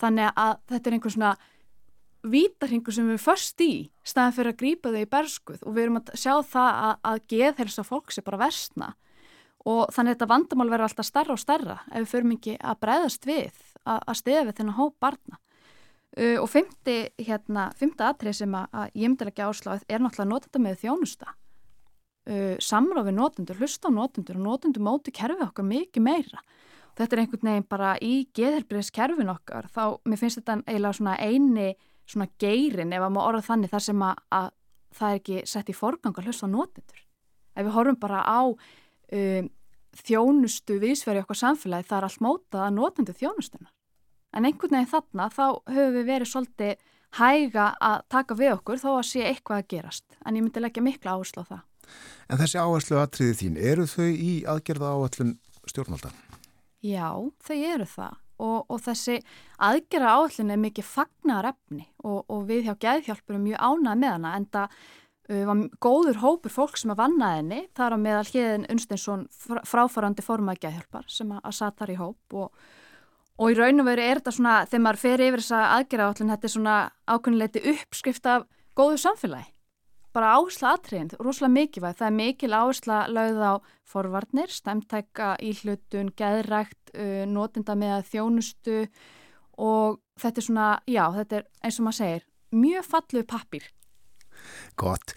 Þannig að þetta er einhvern svona vítarhingur sem við först í staðan fyrir að grípa þau í berskuð og við erum að sjá það að, að geðhelsa fólk sé bara versna og þannig að þetta vandamál verður alltaf starra og starra ef við förum ekki að breyðast við að, að stiða við þennan hóp barna uh, og fymti hérna, atrið sem að, að ég myndi ekki ásláð er náttúrulega notenda með þjónusta. Uh, samráð við notendur, hlusta á notendur og notendur móti kerfið okkar mikið meira. Og þetta er einhvern veginn bara í geðhelbriðs kerfin okkar þá mér finnst þetta eiginlega svona eini svona geirin ef að maður orða þannig þar sem að, að það er ekki sett í forgang að hlusta á notendur. Ef við horfum bara á um, þjónustu viðsveri okkar samfélagi það er allt mótað að notendu þjónustuna en einhvern veginn þarna þá höfum við verið svolítið hæga að taka við okkur þó að sé eitthvað að gerast. En ég myndi leggja mikla áherslu á það. En þessi áherslu aðtriði þín, eru þau í aðgerða áallun stjórnvalda? Já, þau eru það. Og, og þessi aðgerða áallun er mikið fagnar efni og, og við hjá Gæðhjálpur erum mjög ánað með hana en það var góður hópur fólk sem að vanna henni, það er á meðal hliðin Unsteinsson fráfarandi formað Gæðhjálpar sem að, að satt þar í hóp og, og í raun og veru er þetta svona, þegar maður fer yfir þessa aðgerða áallun, þetta er svona ákveðinleiti uppskrift af góðu samfélagi bara áhersla aðtriðin, rosalega mikilvæg. Það er mikil áhersla lögð á forvarnir, stemtækka, íhlutun, geðrækt, uh, notinda með þjónustu og þetta er svona, já, þetta er eins og maður segir, mjög falluð pappir. Gott.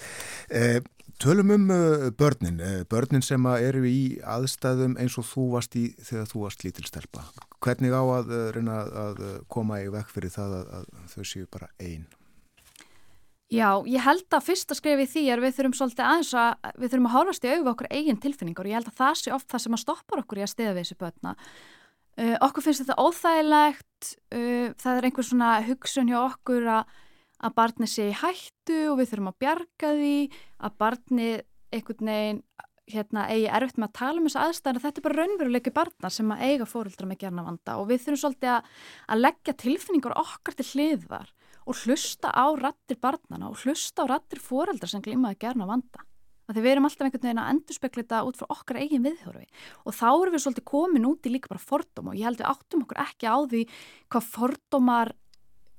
Eh, tölum um uh, börnin, eh, börnin sem eru í aðstæðum eins og þú varst í þegar þú varst lítilstelpa. Hvernig á að uh, reyna að koma í vekk fyrir það að, að þau séu bara einn? Já, ég held að fyrsta skrifi því er við þurfum svolítið aðeins að við þurfum að hálfast í auðvitað okkur eigin tilfinningar og ég held að það sé oft það sem að stoppar okkur í að stiða við þessu börna. Uh, okkur finnst þetta óþægilegt, uh, það er einhver svona hugsun hjá okkur að, að barnið sé í hættu og við þurfum að bjarga því, að barnið einhvern veginn hérna, eigi erfitt með að tala um þessu aðstæðan þetta er bara raunveruleiki barna sem að eiga fóruldra með gerna vanda og við þurfum svolítið að, að leggja tilfinningar okkar til hliðvar og hlusta á rattir barnana og hlusta á rattir fóruldra sem glímaði gerna vanda. Því við erum alltaf einhvern veginn að endurspekla þetta út frá okkar eigin viðhörfi og þá erum við svolítið komin út í líka bara fordóma og ég held við áttum okkur ekki á því hvað fordómar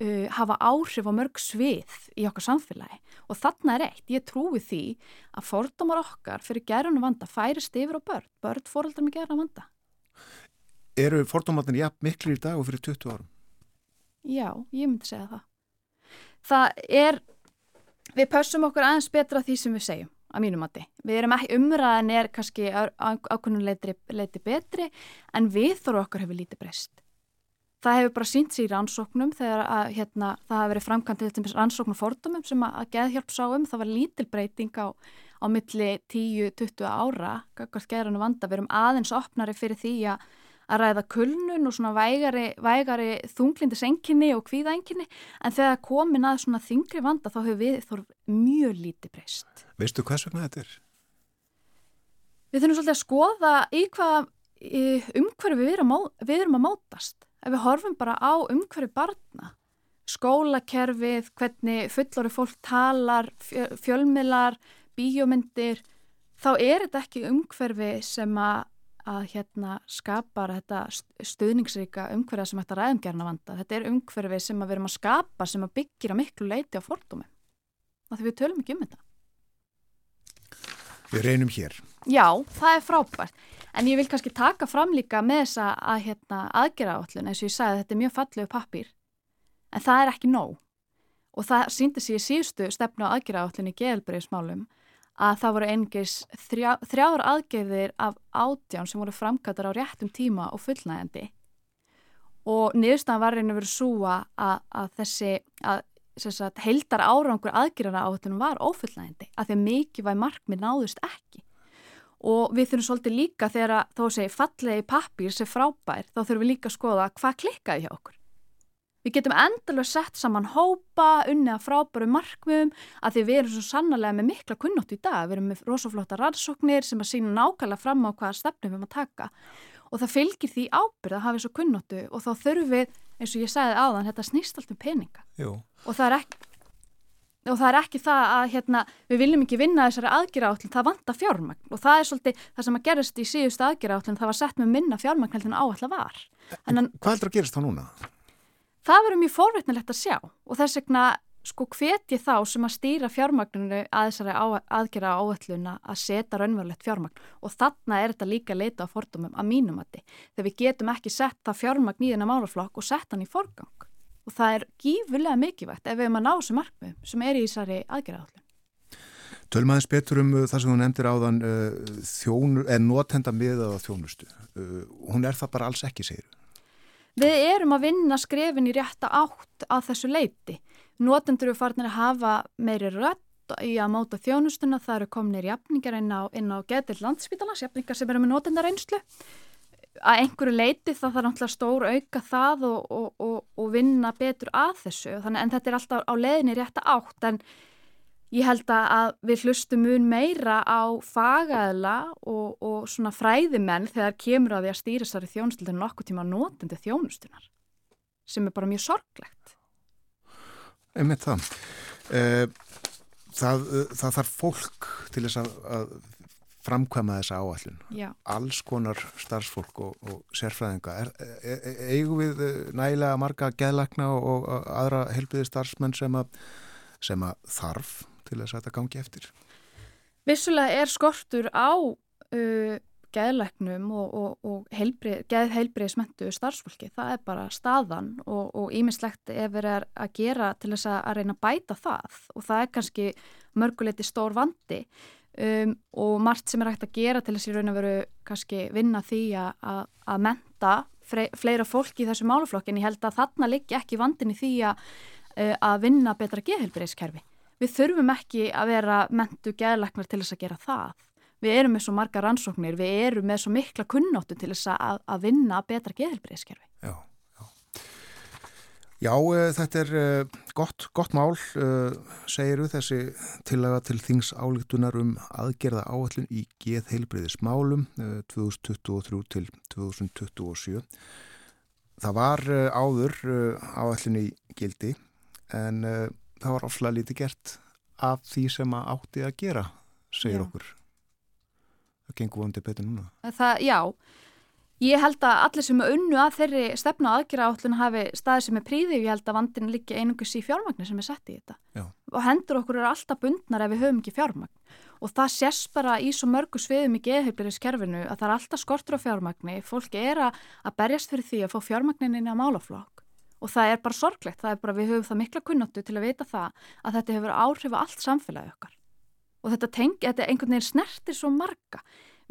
uh, hafa áhrif á mörg svið í okkar samfélagi og þarna er eitt, ég trúi því að fordómar okkar fyrir gerðunum vanda færist yfir á börn, börn fóreldrar með gerðunum vanda. Eru fordómatnir jafn miklu í dag og fyrir 20 árum? Já, ég myndi segja það. Það er, við pössum okkur aðeins betra því sem við segjum að mínum mati. Við erum ekki, umræðan er kannski ákveðnum leiti, betri en við þóru okkar hefur lítið breyst. Það hefur bara sínt sér í rannsóknum þegar að hérna, það hafi verið framkvæmt til rannsóknum fordumum sem að geðhjálp sá um. Það var lítil breyting á, á milli 10-20 ára, kakvart geðrannu vanda. Við erum aðeins opnari fyrir því að að ræða kulnun og svona vægari, vægari þunglindis-enginni og kvíða-enginni en þegar komin að svona þingri vanda þá hefur við þorf mjög lítið breyst. Veistu hvers vegna þetta er? Við þurfum svolítið að skoða í hvað umhverfi við við erum að mótast. Ef við horfum bara á umhverfi barna, skólakerfið, hvernig fullori fólk talar, fjölmiðlar, bíómyndir, þá er þetta ekki umhverfi sem að að hérna skapar þetta stuðningsríka umhverfið sem þetta ræðumgerna vanda. Þetta er umhverfið sem við erum að skapa sem að byggja miklu leiti á fordómi. Það því við tölum ekki um þetta. Við reynum hér. Já, það er frábært. En ég vil kannski taka fram líka með þessa að hérna aðgera áallun eins og ég sagði að þetta er mjög fallegu pappir. En það er ekki nóg. Og það síndi sér í síðustu stefnu á aðgera áallun í geðelbriðismálum að það voru engis þrjá, þrjáður aðgerðir af átján sem voru framkvæmdar á réttum tíma og fullnægandi og niðurstaðan var reynu verið súa að, að þessi að sagt, heildar árangur aðgerðana áhutunum var ófullnægandi að því að mikið væg markmið náðust ekki og við þurfum svolítið líka þegar þó segi fallegi pappir sem frábær þá þurfum við líka að skoða hvað klikkaði hjá okkur Við getum endalega sett saman hópa, unni að frábæru markmiðum að því við erum svo sannlega með mikla kunnótt í dag. Við erum með rosaflóta rannsóknir sem að sína nákvæmlega fram á hvaða stefnum við erum að taka. Og það fylgir því ábyrð að hafa svo kunnóttu og þá þurfum við, eins og ég sagði áðan, þetta snýst allt um peninga. Jú. Og það er ekki, og það er ekki það að hérna, við viljum ekki vinna þessari aðgjara átlun, það vantar fjármagn. Og það er svolítið það sem að gerist í síðustu aðgjara átlun, það var sett með minna fjármagn heldur en áallega var. En, hvað heldur að gerist þá núna? Það verður mjög fórveitnilegt að sjá og þess vegna sko hvet ég þá sem að stýra fjármagninu að þessari á, aðgera áalluna að setja raunverulegt fjármagn og þarna er þetta líka leita á fordumum að mínum að þið þegar við getum ekki sett það fjármagn í þennan málaflokk og sett hann í forgang og það er gífurlega mikilvægt ef við erum að ná þessu markmiðum sem er í þessari. Tölum aðeins betur um uh, það sem þú nefndir áðan uh, þjónu, en notenda miða á þjónustu. Uh, hún er það bara alls ekki, segir þú? Við erum að vinna skrefin í rétta átt að þessu leiti. Notendur eru farinir að hafa meiri rött í að móta þjónustuna. Það eru kominir jafningar inn á, á getill landsvítalans, jafningar sem eru með notendar einslu. Að einhverju leiti þá þarf náttúrulega stór auka það og, og, og, og vinna betur að þessu. Þannig, en þetta er alltaf á leðinni rétta átt en Ég held að við hlustum mun meira á fagaðla og, svona fræðimenn þegar kemur að því að stýra þessari þjónustöldinu nokkuð tíma nótandi þjónustunar sem er bara mjög sorglegt. Einmitt það. Eh, það, það þarf fólk til þess að, að framkvæma þessa áallin. Já. Alls konar starfsfólk og, og sérfræðinga. Er, er, er, eigum við nægilega marga geðlagna og, og aðra helbiði starfsmenn sem að, sem að þarf til þess að þetta gangi eftir? Vissulega er skortur á uh, geðleiknum og, og, og heilbrið, geðheilbriðismentu starfsfólki. Það er bara staðan og ímislegt ef við erum að gera til þess að, að reyna að bæta það og það er kannski mörguleiti stór vandi um, og margt sem er hægt að gera til þess að raun að veru kannski vinna því að, að menta fleira fólki í þessu máluflokk en ég held að þarna liggi ekki vandin í því að, uh, að vinna betra geðheilbriðiskerfi. Við þurfum ekki að vera mentu geðleknar til þess að gera það. við erum með svo marga rannsóknir, við erum með svo mikla kunnáttu til þess að, að vinna betra geðhelbriðskerfi. Já, já. Uh, þetta er uh, gott, gott mál, uh, segiru þessi tillaga til þings álíktunar um aðgerða áallun í geðheilbriðismálum uh, 2023 til 2027. Það var áður áallun í gildi en það var ofslega lítið gert af því sem að átti að gera, segir Já. okkur. Það gengur vonandi betur núna. Það, já, ég held að allir sem er unnu að þeirri stefna aðgerra átlun hafi staðið sem er príði og ég held að vandin liggja einungus í fjármagni sem er sett í þetta. Já. Og hendur okkur eru alltaf bundnar ef við höfum ekki fjármagn. Og það sést bara í svo mörgu sviðum í geðheifliriskerfinu að það er alltaf skortur á fjármagni. Fólki er að, að berjast fyrir því að fá fjármagnin inn á málaflokk. Og það er bara sorglegt, það er bara við höfum það mikla kunnáttu til að vita það að þetta hefur áhrif á allt samfélagi okkar. Og þetta, tengi, þetta einhvern veginn snertir svo marga.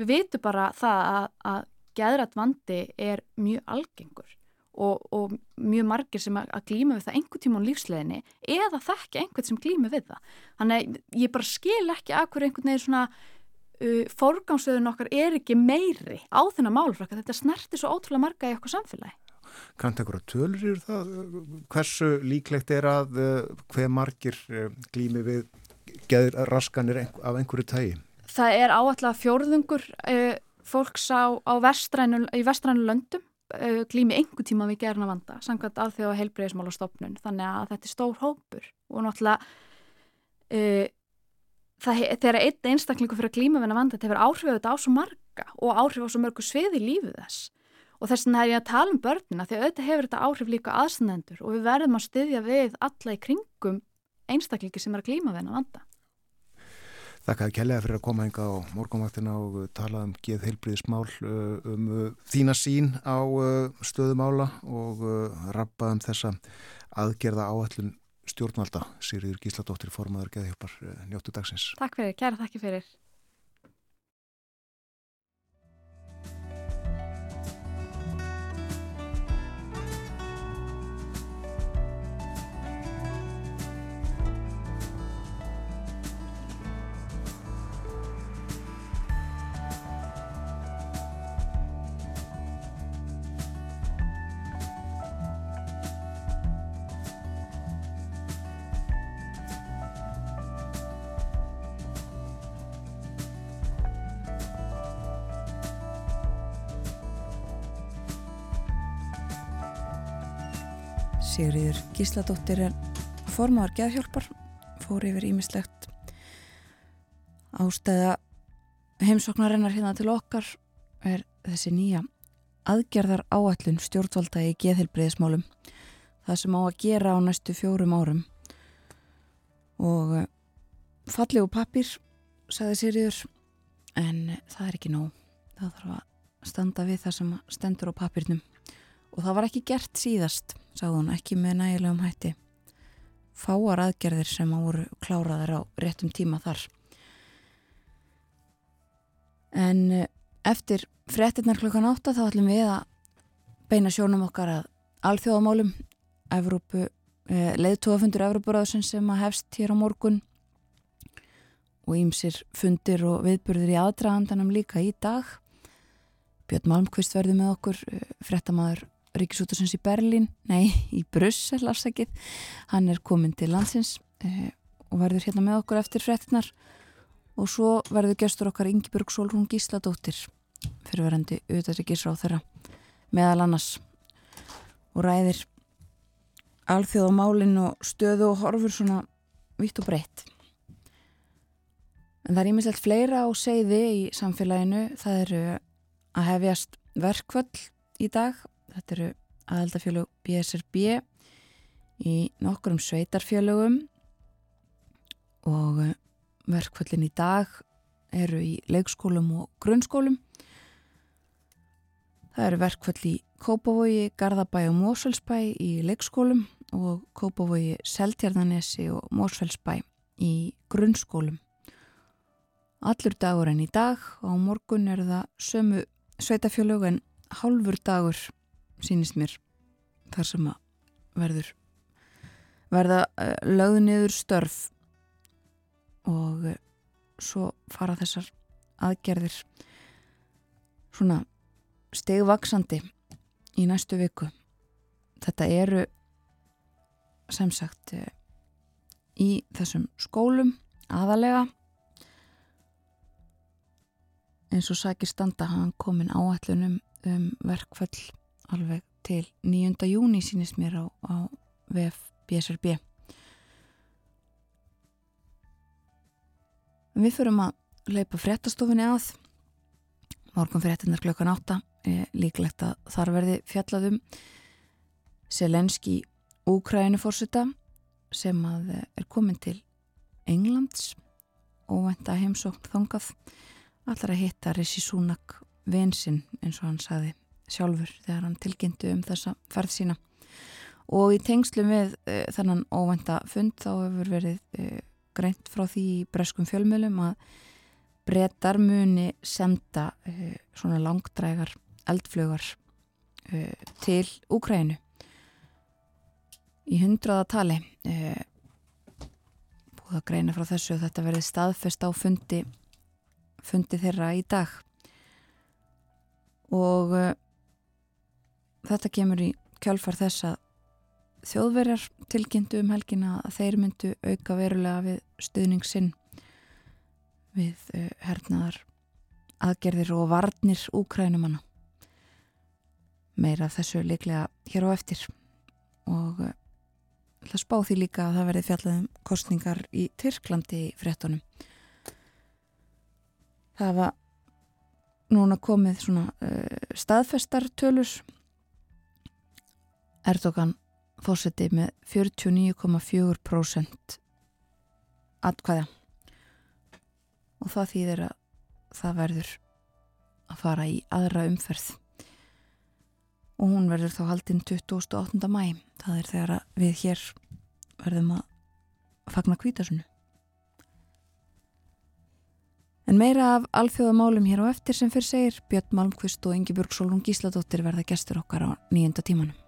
Við vitum bara það að, að geðrætt vandi er mjög algengur og, og mjög margir sem að, að glíma við það einhvern tíma á lífsleginni eða þekki einhvern sem glíma við það. Þannig að ég bara skil ekki að hverju einhvern veginn svona uh, forgámsöðun okkar er ekki meiri á þennan málflokka. Þetta snertir svo ótrúlega marga í okkur samfélagi. Kannt einhverja tölur yfir það? Hversu líklegt er að uh, hver margir uh, glými við geður raskanir ein- af einhverju tægi? Það er áallega fjórðungur uh, fólks á, á vestrænu, í vestrænu löndum uh, glými einhver tíma við gerna vanda, samkvæmt alþjóða heilbreyðismála stopnun, þannig að þetta er stór hópur og náttúrulega uh, það, þegar einn einstaklingu fyrir að glíma við hennar vanda, þetta hefur áhrif auðvitað á svo marga og áhrif á svo mörgu sviði í lífið þess og þess vegna er ég að tala um börnina því að auðvitað hefur þetta áhrif líka aðstandendur og við verðum að styðja við alla í kringum einstaklingi sem er að glíma við hennar vanda. Þakkaði kellega fyrir að koma enga á morgunvaktina og uh, tala um geð heilbriðismál uh, um uh, þína sín á stöðumála og uh, rappa um þessa aðgerða áallun stjórnvalda Sigriður Gísladóttir formaður geðhjálpar njóttu dagsins. Takk fyrir, kæra þakki fyrir. Sigriður Gísladóttir er formaður geðhjálpar, fór yfir ímislegt ástæða heimsóknarinnar hérna til okkar er þessi nýja aðgerðar áallun stjórnvalda í geðhelbriðismálum það sem á að gera á næstu fjórum árum. Og eh, fallegu pappir sagði Sigriður en það er ekki nóg. Það þarf að standa við það sem stendur á pappirnum og það var ekki gert síðast sagði hún ekki með nægilegum hætti. Fáar aðgerðir sem að voru kláraðar á réttum tíma þar. En eh, eftir fréttinnar klukkan átta þá ætlum við að beina sjónum okkar að alþjóðamálum Evrópu, eh, leiðtóafundur Evrópuráðsins sem að hefst hér á morgun og ímsir fundir og viðburðir í aðdragandanum líka í dag. Björn Malmqvist verður með okkur eh, Ríkisútasins í Berlín, nei, í Brussel afsakið, hann er komin til landsins eh, og verður hérna með okkur eftir fréttinar og svo verður gestur okkar Ingibjörg Solrún Gísladóttir fyrirverandi auðvitaðrikisráð þeirra meðal annars og ræðir alþjóðamálin og stöðu og horfur svona vitt og breytt en það er ímislegt fleira á segði í samfélaginu. Það eru að hefjast verkvöll í dag þetta eru aðaldafjölug BSRB í nokkrum sveitarfjölugum og eh, verkvöllin í dag eru í leikskólum og grunnskólum. Það eru verkvöll í Kópavogi, Garðabæ og Mósfellsbæ í leikskólum og Kópavogi, Seltjarnanesi og Mósfellsbæ í grunnskólum. Allur dagur en í dag og á morgun er það sömu sveitafjölug en hálfur dagur sínist mér þar sem að verður verða uh, lögð niður störf og uh, svo fara þessar aðgerðir svona stegvaksandi í næstu viku. Þetta eru sem sagt eh, í þessum skólum aðalega eins og sækir standa hann komin áætlunum um verkfall alveg til 9. júni sínist mér á, á VF BSRB En Við förum að leipa fréttastofinni að. Morgun fréttinnar klokkan átta er líklegt að þar verði fjallaðum Selenski Úkrænufórseta sem að er komin til Englands. Og venda heimsókn þangað. Allar að hitta Rissi Súnak vinsinn eins og hann saði sjálfur þegar hann tilkynntu um þessa ferð sína. Og í tengslum við e, þennan óvænta fund þá hefur verið e, greint frá því breskum fjölmjölum að brettar muni senda e, svona langdrægar eldflugar e, til Úkrænu í hundraða tali búið að greina frá þessu að þetta verið staðfest á fundi fundi þeirra í dag. Og þetta kemur í kjálfar þess að þjóðverjar tilkynntu um helgina að þeir myndu auka verulega við stuðning sinn við uh, hernaðar aðgerðir og varnir úkrænumanna meira þessu líklega hér á eftir. Og það spá því líka að það verði fjallað um kostningar í Tyrklandi í frettunum það var núna komið svona uh, staðfestar tölur Erdogan fósetti með 49,4% atkvæða og það þýðir að það verður að fara í aðra umferð og hún verður þá haldinn 28. mæ það er þegar við hér verðum að fagna kvítasunnu En meira af alþjóðamálum hér á eftir sem fyrir segir Björn Malmqvist og Ingi Björg Solrún Gísladóttir verða gestur okkar á nýjunda tímanum.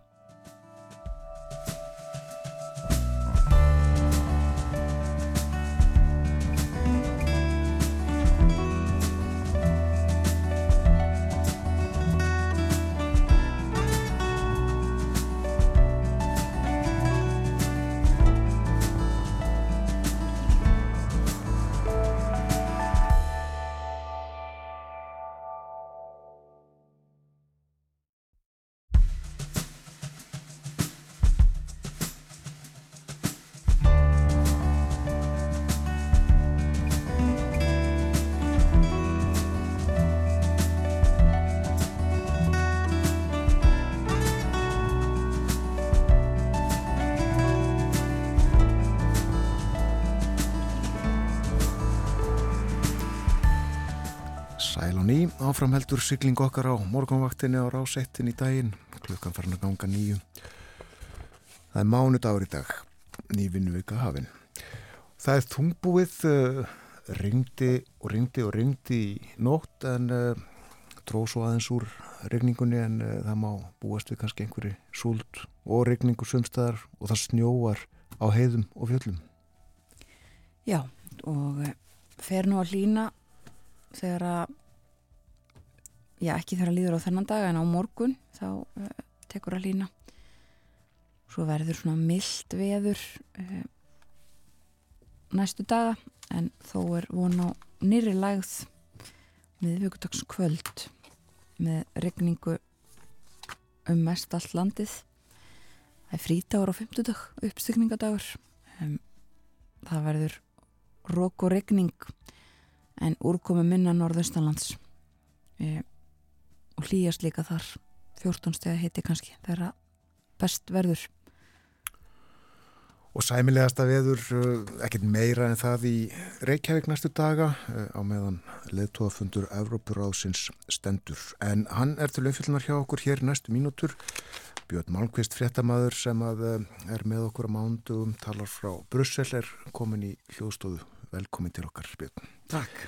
Ný, áframheldur sigling okkar á morgunvaktinni á rásettin í daginn, klukkan farin að ganga nýju. Það er mánudagur í dag, ný vinnuvika hafin. Það er þungbúið, uh, ringdi og ringdi og ringdi í nótt en uh, dróð svo aðeins úr regningunni en uh, það má búast við kannski einhverju súld og regningu sumstæðar og það snjóar á heiðum og fjöllum. Já, og eh, fer nú að hlýna þegar að, já ekki þegar að líður á þennan dag en á morgun þá uh, tekur að hlýna. Svo verður svona mild veður uh, næstu daga en þó er von á nýri lægð miðvíkudags kvöld með regningu um mest allt landið. Það er frítagur á fymtudag, uppstykningadagur. Um, það verður rók og regning en úrkomi minna norðaustanlands e, og hlýjast líka þar 14 steg heiti kannski þegar best verður Og sæmilegasta veður, uh, ekkert meira en það í Reykjavík næstu daga uh, á meðan leðtóðafundur Evrópuráðsins stendur. En hann er til umfylgnar hjá okkur hér næstu mínútur. Björn Malmqvist fréttamaður sem að uh, er með okkur á mándugum, talar frá Brussel, er komin í hljóðstóðu. Velkomin til okkar, Björn. Takk.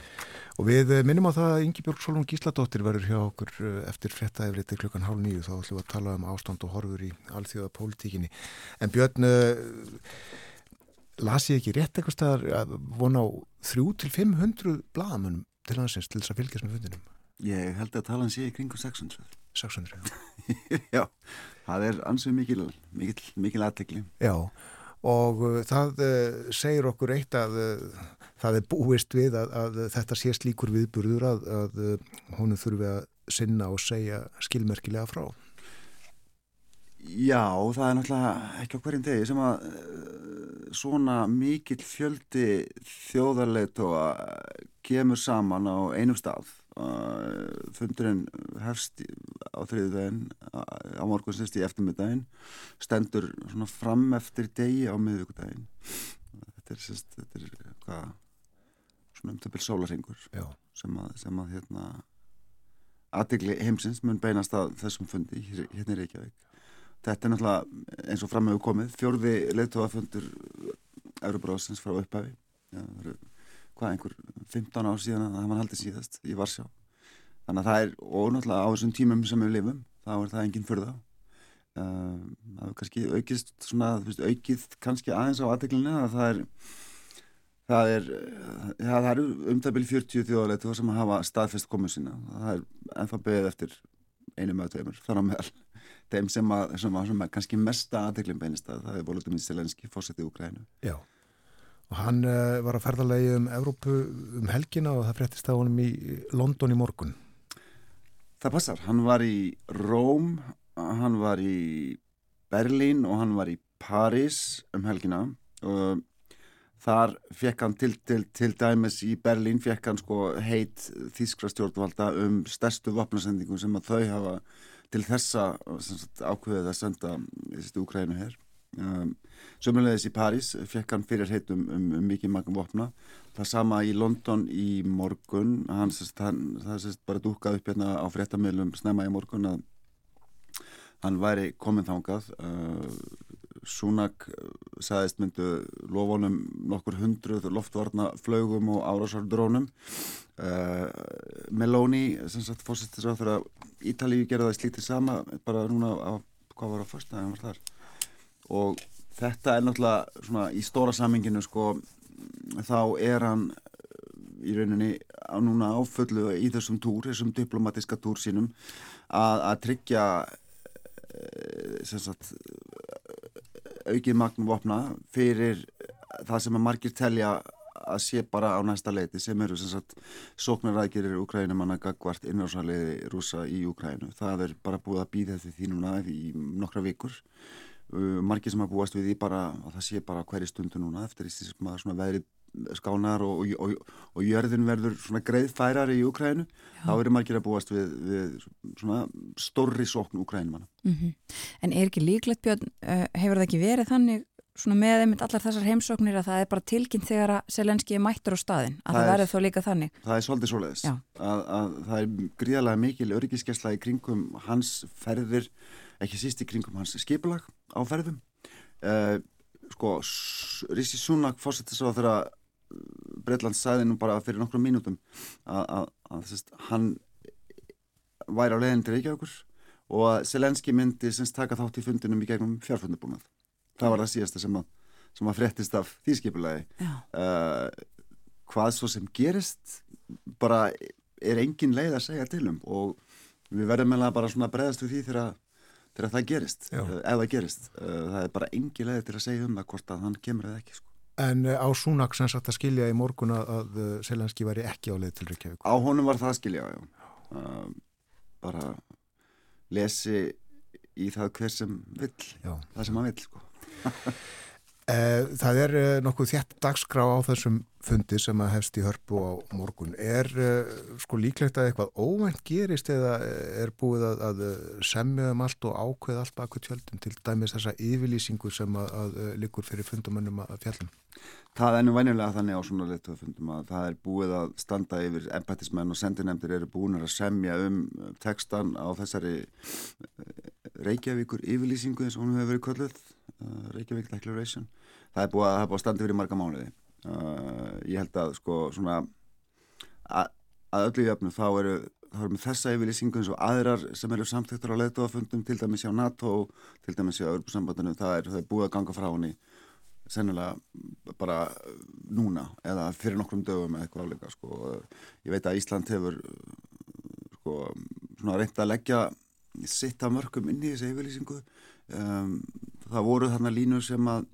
Og við uh, minnum á það að Ingi Björg Solon Gísladóttir verður hjá okkur uh, eftir fréttaefriti klukkan hálf nýju. Þá ætlum við að tala um ástand og horfur í alþjóða pólitíkinni. En Björn, uh, las ég ekki rétt eitthvað staðar að vona á 3-500 blaðamunum til hansins til þess að fylgjast með fundinum? Ég held að talan sé í kringum 600. 600, já. (laughs) Já, það er ansið mikil, mikil, mikil aðtekli. Já, og það uh, segir okkur eitt að uh, það er búist við að, að þetta sé slíkur viðburður að, að uh, honum þurfi að sinna og segja skilmerkilega frá. Já, það er náttúrulega ekki á hverjum degi sem að uh, svona mikill fjöldi þjóðarleitóa kemur saman á einum stað. Uh, fundurinn hefst á þriðudaginn, á morgun sérst í eftirmiddaginn, stendur svona fram eftir degi á miðvíkudaginn. Þetta er sérst, þetta er hvað, svona um töpil sólarhingur Já, sem að, sem að hérna aðtegli heimsins mun beinast að þessum fundi hér- hérna í Reykjavík. Þetta er náttúrulega eins og fram hefur komið fjórði leittóafundur Euróbróðsins frá það eru, hvað, einhver 15 ár síðan að það var haldið síðast í Varsjá. Þannig að það er, og náttúrulega á þessum tímum sem við lifum, þá er það engin fyrða. Uh, það er kannski aukist svona, veist, aukið kannski aðeins á aðteglinu að það er Það er, ja, það eru umdabil 40 þjóðaleitu sem hafa staðfest komu sína. Það er ennþá beðið eftir einum eða tveimur, þar á meðal. Þeim sem að, sem að, sem að kannski mesta aðteglum beinist að það er Volodymyr Zelenski fórsetið Úkrænu. já. Og hann uh, var að ferðalegi um Evrópu um helgina og það fréttist á honum í London í morgun. Það passar, hann var í Róm, hann var í Berlín og hann var í París um helgina og þar fekk hann til, til, til dæmis í Berlín fekk hann sko heit þýskra stjórnvalda um stærstu vopnasendingum sem að þau hafa til þessa sagt, ákveðið að senda þessi Úkrænu hér um, Sömmulegis í París fekk hann fyrir heit um, um, mikið magum vopna. Það sama í London í morgun. Hann, sest, hann, það sést bara dúkað upp hérna á fréttamilum snemma í morgun að hann væri komin þangað uh, Súnak sagðist myndu lofunum nokkur hundruð loftvarna flögum og árásardrónum. Uh, Meloni sem sagt fórsettis á þeirra Ítalíu gerði það slítið sama bara núna á, hvað var á fyrstæðin var þar? Og þetta er náttúrulega svona í stóra saminginu sko þá er hann í rauninni á núna áfullu í þessum túr, þessum diplomatiska túr sínum að, að tryggja eh, sem sagt aukið magn vopna fyrir það sem að margir telja að sé bara á næsta leiti sem eru sem sagt sóknarækjurir Ukrænumanna gagvart innráðsaliði rúsa í Ukrænu. Það er bara búið að býða þetta því núna í nokkra vikur. Uh, margir sem að búast við því bara að það sé bara hverju stundu núna eftir því sem að svona veðri skánar og, og, og, jörðin verður svona greiðfærar í Ukrænu þá eru margir að búast við, við svona stórri sókn Ukrænumanna. Mm En er ekki líklegt Björn, uh, hefur það ekki verið þannig svona með einmitt allar þessar heimsóknir að það er bara tilkynnt þegar að Selenski er mættur á staðin, að Það það, er- verður þó líka þannig? Það er svolítið svoleiðis. Já. að, að það er gríðarlega mikil öryggiskesla í kringum hans ferðir ekki síst í kringum hans skipulag á ferðum. Uh, sko, S- Rishi Sunak fórsettis á þeirra Breitlands sagði nú bara fyrir nokkrum mínútum að, að, að sest, hann væri á leiðin til Reykjavíkur og að Selenski myndi semst taka þátt í fundinum í gegnum fjárfundubúnað það var það síðasta sem að, sem að fréttist af því skipulagi Já, uh, hvað svo sem gerist bara er engin leið að segja til um og við verðum meðlega bara svona að bregðast við því þegar, þegar það gerist Já. uh, ef það gerist uh, það er bara engin leið til að segja um það hvort að hann kemur eða ekki sko. En uh, á Súnak sem sagt að skilja í morgun að, að Selenski væri ekki á leið til Reykjavík. á honum var það að skilja já. Uh, bara lesi í það hver sem vill Já. það sem hann vill sko. (laughs) Eh, Það er eh, nokkuð þétt dagskrá á þessum fundi sem að hefst í hörpu á morgun. Er eh, sko líklegt að eitthvað óvænt gerist eða er búið að, að semja um allt og ákveða allt baku tjöldin til dæmis þessa yfirlýsingu sem að, að liggur fyrir fundamönnum að fjallum? Það er nú venjulega þannig á svona leittöðafundum að það er búið að standa yfir embættismenn og sendinemndir eru búin að semja um textan á þessari Reykjavíkur yfirlýsingu eins og hún hefur verið kölluð, Reykjavík Declaration. Það er búið að, að standa í marga mánuði. Uh, ég held að sko svona að, að öllu jöfnu þá eru þá erum þessa yfirlýsingu eins og aðrar sem eru samtæktur á leittóafundum til dæmis hjá NATO, til dæmis hjá Örbúsambandinu, það er, það er búið að ganga frá henni sennilega bara núna eða fyrir nokkrum dögum eða eitthvað áleika sko. ég veit að Ísland hefur sko, reynt að leggja sitt af mörgum inn í þessi yfirlýsingu um, það voru þarna línur sem að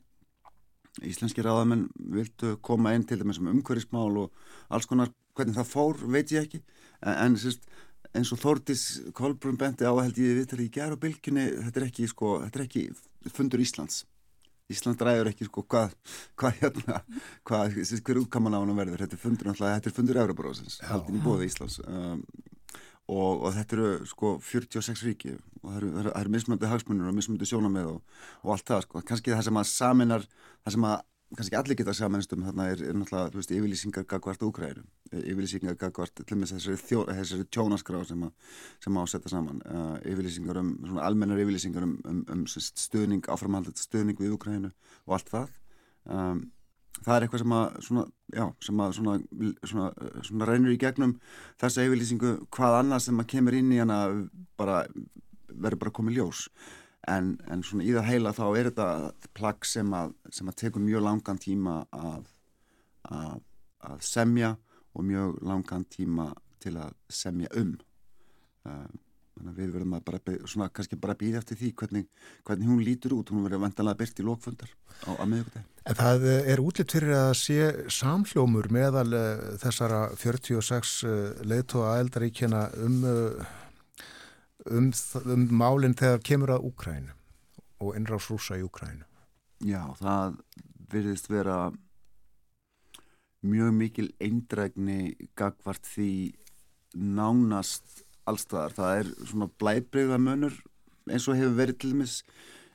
íslenski ráðamenn vildu koma inn til þeim sem umhverfismál og alls konar hvernig það fór veit ég ekki. En, en sérst, eins og Þórdís Kolbrun benti á held ég við þetta í gerð og bylginni þetta er ekki, sko, þetta er ekki fundur Íslands. Ísland ræður ekki sko hvað hva, hérna, hvað, hver útkaman á hann verður. Þetta er fundur náttúrulega, þetta er fundur Európarósins haldin í bóði Íslands. Um, og, og þetta eru sko 46 ríki og það eru, það eru, mismunandi hagsmunir og mismunandi sjónamið og, og allt það sko, kannski það sem að saminar, það sem að kannski allir geta samanist um þarna er, er náttúrulega, þú veist, yfirlýsingar gagvart Úkræðinu, yfirlýsingar gagvart til og með þessari, þjó, þessari tjónaskrá sem, að, sem að setja saman, uh, yfirlýsingar um, svona almennar yfirlýsingar um, um, um stuðning, áframhaldið stuðning við Úkræðinu og allt það. Um, það er eitthvað sem að, svona, já, sem að svona, svona, svona reynur í gegnum þessa yfirlýsingu hvað annað sem að kemur inn í hana bara verður bara komið ljós. En, en svona í það heila þá er þetta plagg sem að, að tekur mjög langan tíma að, að, að semja og mjög langan tíma til að semja um. Að við verðum að bara, svona kannski bara býða eftir því hvernig, hvernig hún lítur út. Hún verður vantanlega byrt í lokfundar á, á miðugdegi. En það er útlitt fyrir að sé samhljómur meðal þessara 46 leitu að eldaríkjana um um, um málinn þegar kemur að Úkrænu og innráðs rúsa í Úkrænu. Já, það virðist vera mjög mikil eindrægni gagvart því nánast allstaðar. Það er svona blæbreyðamönur eins og hefur verið til dæmis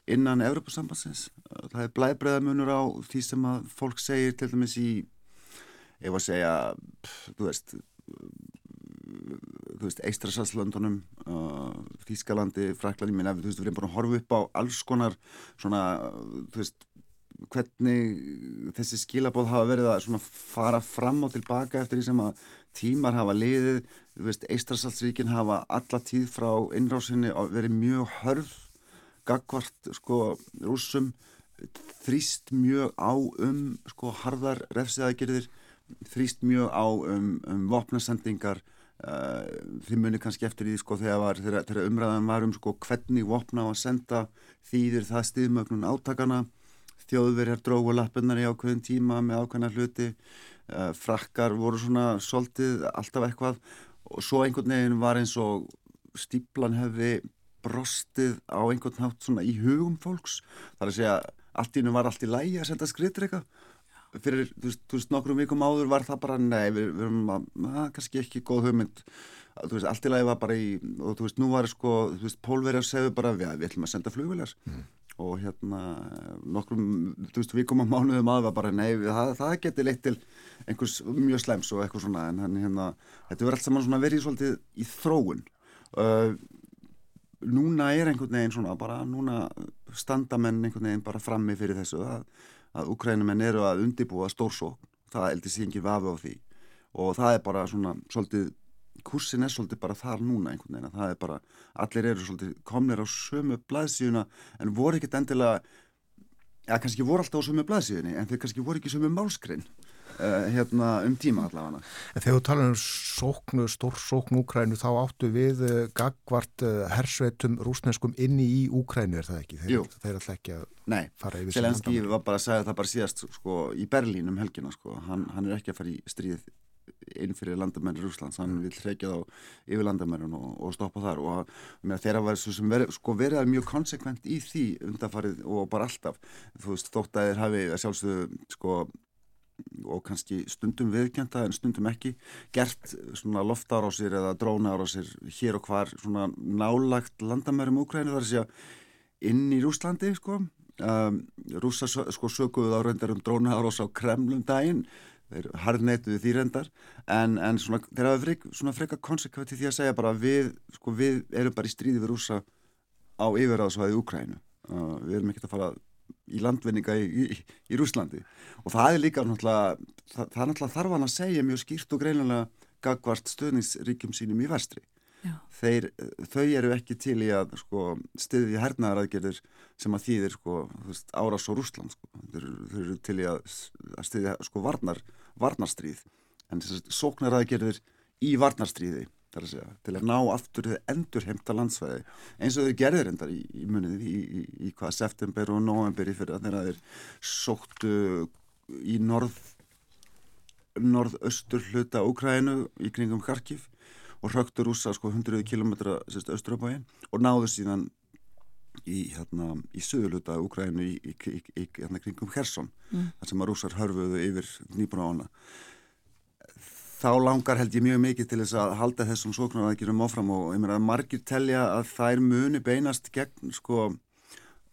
innan Evropasambansins. Það er blæbreyðamönur á því sem að fólk segir til dæmis í, ef að segja, pff, þú veist, þú veist, Eistrasalslöndunum, uh, Þískalandi, Fraklandi, minna, þú veist, við erum bara að horfa upp á alls konar svona, þú veist, hvernig þessi skilabóð hafa verið að fara fram og tilbaka eftir því sem að tímar hafa liðið, Eistrasalsríkin hafa alla tíð frá innrásinni verið mjög hörð, gagvart, sko, rúsum, þrýst mjög á um, sko, harðar refsiðaðgerðir, þrýst mjög á um, um vopnasendingar, Uh, þið munir kannski eftir því sko þegar, þegar, þegar umræðan var um sko hvernig vopna á að senda þýðir það stiðmögnun átakana þjóðverjar drógu lappinnar í ákveðin tíma með ákveðna hluti frakkar voru svona soltið alltaf eitthvað og svo einhvern veginn var eins og stíplan hefði brostið á einhvern nátt svona í hugum fólks. Þar að segja allt ínum var allt í lægi að senda skriðdreika fyrir, þú veist, nokkrum vikum áður var það bara, nei, við, við erum að, að kannski ekki góð hugmynd. Veist, allt í lagi var bara í, og þú veist, nú var sko, þú veist, pólverjar segðu bara við, við ætlum að senda flugvilar mm. Og hérna, nokkrum þú veist, vikum á mánuðum aður var bara, nei það, það geti leitt til einhvers mjög slæms og eitthvað svona, en hérna þetta verður allt saman svona verið svolítið í þróun. Uh, núna er einhvern veginn svona, bara núna standa menn einhvern veginn bara frammi fyrir þessu að að Ukrænumenn eru að undibúa stórsókn, það eldi sér ekki vafi á því. Og það er bara svona svolítið, kursin er svolítið bara þar núna einhvern veginn, það er bara allir eru svolítið komnir á sömu blaðsíðuna en voru ekkert endilega ja, kannski voru alltaf á sömu blaðsíðunni en þeir kannski voru ekki sömu málskrein uh, hérna um tíma allavega En þegar þú talar um sóknu, stórsókn Úkrænu þá áttu við uh, gagvart uh, hersveitum rúsneskum inni í Úkrænu er það ekki? Þeir, Jú. þeir ætla ekki að Nei, fara yfir Selenski landamæri. var bara að segja það bara síðast sko, í Berlín um helgina sko. hann, hann er ekki að fara í stríð inn fyrir landamæri Rúslands, hann vil hreikja þá yfir landamærin og, og stoppa þar. Og þeirra var svo sem verið sko, verið að mjög konsekvent í því undanfarið og bara alltaf, þú veist, þótt að þeir hafi sjálfsögðu sko og kannski stundum viðkjönda en stundum ekki, gert svona loftárásir eða drónaárásir hér og hvar svona nálagt landamærum Úkrænu þar að segja inn í Rúslandi sko. Um, rúsa sko sökuðu þá reyndar um drónaárás á Kremlum daginn þeir harðneituðu því reyndar. En, en svona, þeir hafa frek, svona freka konsekventi því að segja bara við, sko, við erum bara í stríði við rúsa á yfirraðsvæði Úkrænu uh, við erum ekkert að fara í landvinninga í, í, í Rúslandi og það er líka náttúrulega það, það er náttúrulega þarf hann að segja mjög skýrt og greinlega gagvart stöðningsríkjum sínum í vestri. Þeir, þau eru ekki til í að sko, styðja hernaðaraðgerðir sem að þýðir sko, árás og Rússland sko. þau eru til í að, að styðja sko, varnar, varnarstríð. En sóknaraðgerðir í varnarstríði að segja, til að ná aftur þau endur heimta landsvæði. Eins og þau gerðir endar í, í munið í, í, í hvað september og november fyrir þegar þeir sóttu í norð norðaustur hluta Úkrænu í kringum Kharkiv og hröktu rúsa sko 100 km austur á bæin og náðu síðan í, hérna, í söðuluta Úkrænu í, í, í, hérna, kringum Kherson Mm. þar sem að rússar hörfuðu yfir nýbúna ána þá langar held ég mjög mikið til þess að halda þessum sóknaraðgjörum áfram og ég meina að margir telja að þær muni beinast gegn sko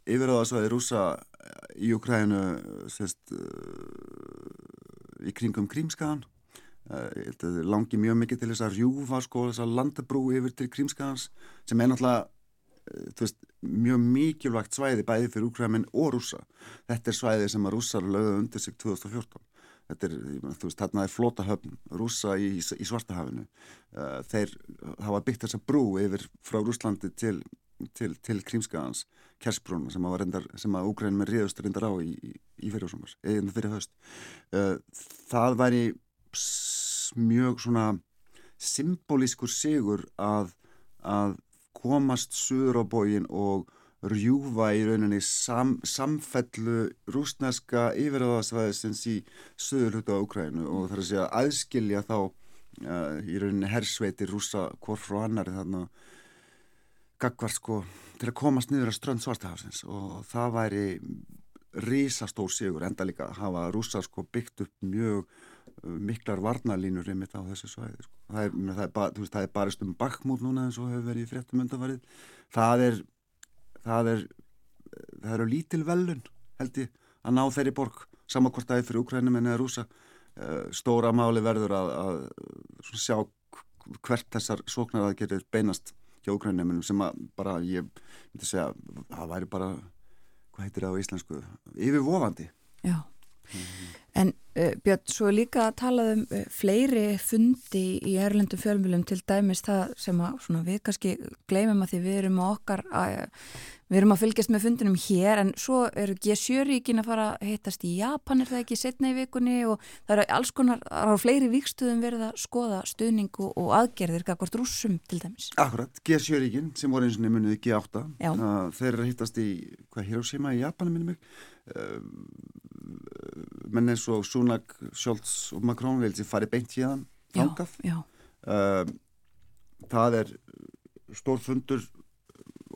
yfirraðasvæði rúsa í Ukrænu sérst í kringum Krímskaðan uh, ég held að þau langi mjög mikið til þess að rjúfa sko þess að landabrú yfir til Krímskaðans sem er náttúrulega þú veist, mjög mikilvægt svæði bæði fyrir Ukræmin og rúsa þetta er svæði sem að rússar lögðu undir sig 2014 þetta er, veist, þarna er flota höfn rúsa í, í Svartahafinu. Uh, þeir hafa byggt þessa brú yfir frá Rúslandi til, til, til Krímskaðans Kersbrún sem að, að Úgræn með riðust reyndar á í, í, fyrirsumars, eða fyrir höst það væri mjög svona symbolískur sigur að, að komast suður á bógin og rjúfa í rauninni sam, samfellu rúsneska yfirraðasvæðisins í söður hluta á Ukrænu og það er að segja aðskilja þá uh, í rauninni hersveiti rúsa hvort frá annari þarna gagvart sko til að komast niður að strönd svartahafsins og það væri risastór sigur enda líka að hafa rúsa sko byggt upp mjög miklar varnalínur einmitt á þessu svæði sko. það, er, það, er ba, veist, það er barist um bakmút núna eins og hefur verið í fréttum undanfarið. Það er það er það eru lítil velun held ég að ná þeirri borg. Er fyrir Ukrænum en eða rúsa Uh, stóra máli verður að, að sjá hvert þessar sóknaraðgerðir beinast hjá Ukrænum sem að bara ég myndi segja það væri bara hvað heitir það á íslensku? Yfirvofandi. Já, en uh, Björn, svo líka að tala um uh, fleiri fundi í erlendum fjölmjölum til dæmis það sem að svona, við kannski gleymum að því við erum á okkar að, við erum að fylgjast með fundinum hér en svo eru G7-ríkin að fara að hittast í Japan er það ekki setna í vikunni og það eru alls konar, eru fleiri vikstuðum verið að skoða stuðning og, aðgerðir gagvart rússum til dæmis. Akkurat, G7-ríkin sem voru eins og nefnuð G8 Já. uh, þeir eru að hittast í hvað, Hiroshima í Japani minnum mig uh, menn eins og Sunak, Scholz og Macron vil sem fari beint þangað. Já, uh, það er stór fundur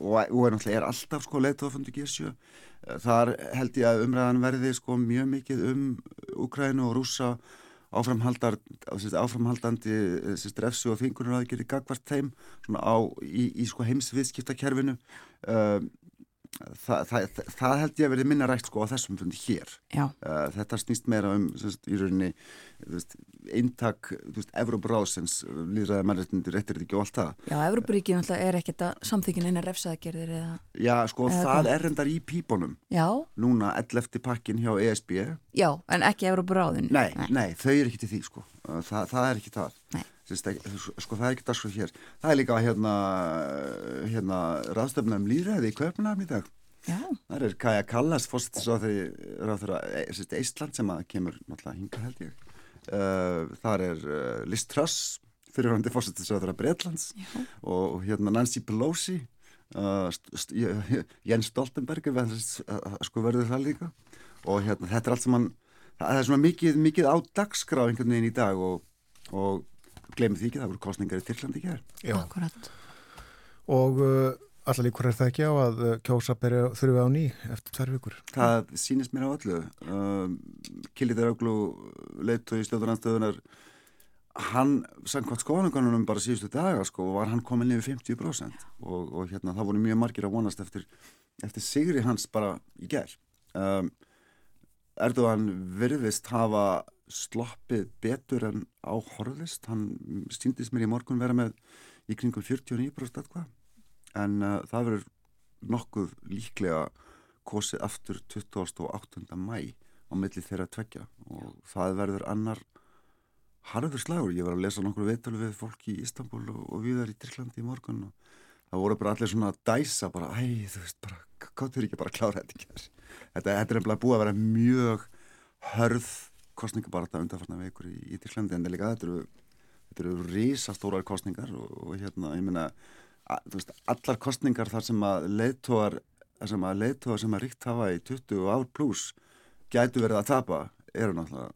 og, og er er alltaf sko leituðafundur G7 Uh, þar held ég að umræðan verði sko mjög mikið um Ukrænu og rúsa áframhaldar, sérst, áframhaldandi sérst, refsu og þingunar aðgerði gagvart þeim á, í, í sko heimsviðskiptakerfinu. Uh, það, það, það, það held ég að verði minna rætt sko á þessum fundi hér Uh, þetta snýst meira um sérst, í rauninni veist, eintak Evróbráðsins líðræði mannréttindi réttir ekki og allt það já, Evrópuríki náttúrulega er ekkert að samþykjun eina refsaðgerðir eða, já sko Eða það hvað? er reyndar í pípunum já, núna 11. pakkin hjá ESB já, en ekki Evrópuráðin. nei, nei, þau eru ekki til því sko Uh, það, það er ekki það Nei. Sko það er ekki sko hér það er líka hérna, hérna ráðstöfna um líðræði í Kaupnafn í dag Já, Það er Kaja Kallas, fórsettisráþurra Eistland sem að kemur náttúrulega hinga held ég. Uh, þar er uh, Liz Truss, fyrirhandi fórsettisráþurra Breitlands já, og, hérna Nancy Pelosi, uh, st st Jens Stoltenberg, sko verður það líka. Og hérna þetta er allt sem hann, það er svona mikið, mikið á dagskrá einhvern veginn í dag og, og glemir því ekki, það voru kostningar í Tyrklandi ekki hér. Já, akkurat. og uh, allar líkur er það ekki á að uh, kjósa þurfi á ný eftir tvær vikur. Það sýnist mér á öllu. Um, Killi Þeiraglu, leitu í stjórnarandstöðunar, hann, samkvæmt skoðanakonunum bara síðustu daga, sko, var hann komin yfir 50% og, og hérna, það voru mjög margir að vonast eftir, eftir sigri hans bara í gerð. Um, Erdogan virðist hafa sloppið betur en á horfist. Hann síndist mér í morgun vera með í kringum 49% eitthvað en uh, það verður nokkuð líklega kosið aftur 28. mæ á milli þeirra tveggja og það verður annar harður slagur. Ég var að lesa nokkur viðtölu við fólk í Istanbul og, og viðar í Tyrklandi í morgun og það voru bara allir svona að dæsa bara, æ, þú veist, bara, þurfi ekki bara að klára þetta ekki. Þetta, þetta er nefnilega búið að vera mjög hörð kostningabarata undanfarnar vekur í, í Tyrklandi en líka, þetta eru, þetta eru risastórar kostningar og, og hérna, ég meina, veist, allar kostningar þar sem að leiðtóar, þar sem að leiðtóar sem að ríkt hafa í 20 ár pluss gætu verið að tapa eru náttúrulega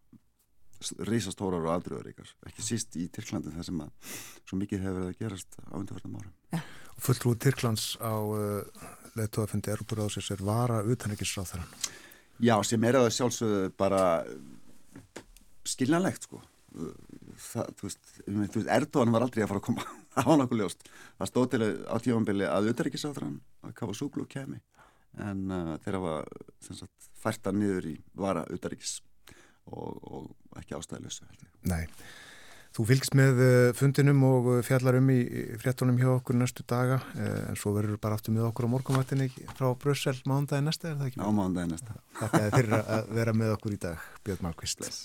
risastórar og afdröðuríkar, ekki síst í Tyrklandi þar sem að svo mikið hefur verið að gerast á undanfarnar árum. Fulltrúi Tyrklands á uh, leðtóðafundi Erupurðásins er vara utanrikisráþarann. Já, sem er að sjálfsögðu bara skiljanlegt sko það, þú veist, meina, þú veist, Erdogan var aldrei að fara að koma (laughs) á nokkuð ljóst það stóð til á tífambili að utanrikisráþarann að kafa súklu og kemi en uh, þeirra var sagt, færta niður í vara utanrikis og, og ekki ég. Nei. Þú fylgst með uh, fundinum og uh, fjallar um í fréttunum hjá okkur næstu daga uh, en svo verður bara aftur með okkur á morgumattinni frá Brussel mándagi næsta, er það ekki? Á mánudaginn næsta. Þakka þér fyrir að vera með okkur í dag, Björn Malmqvist. Bless.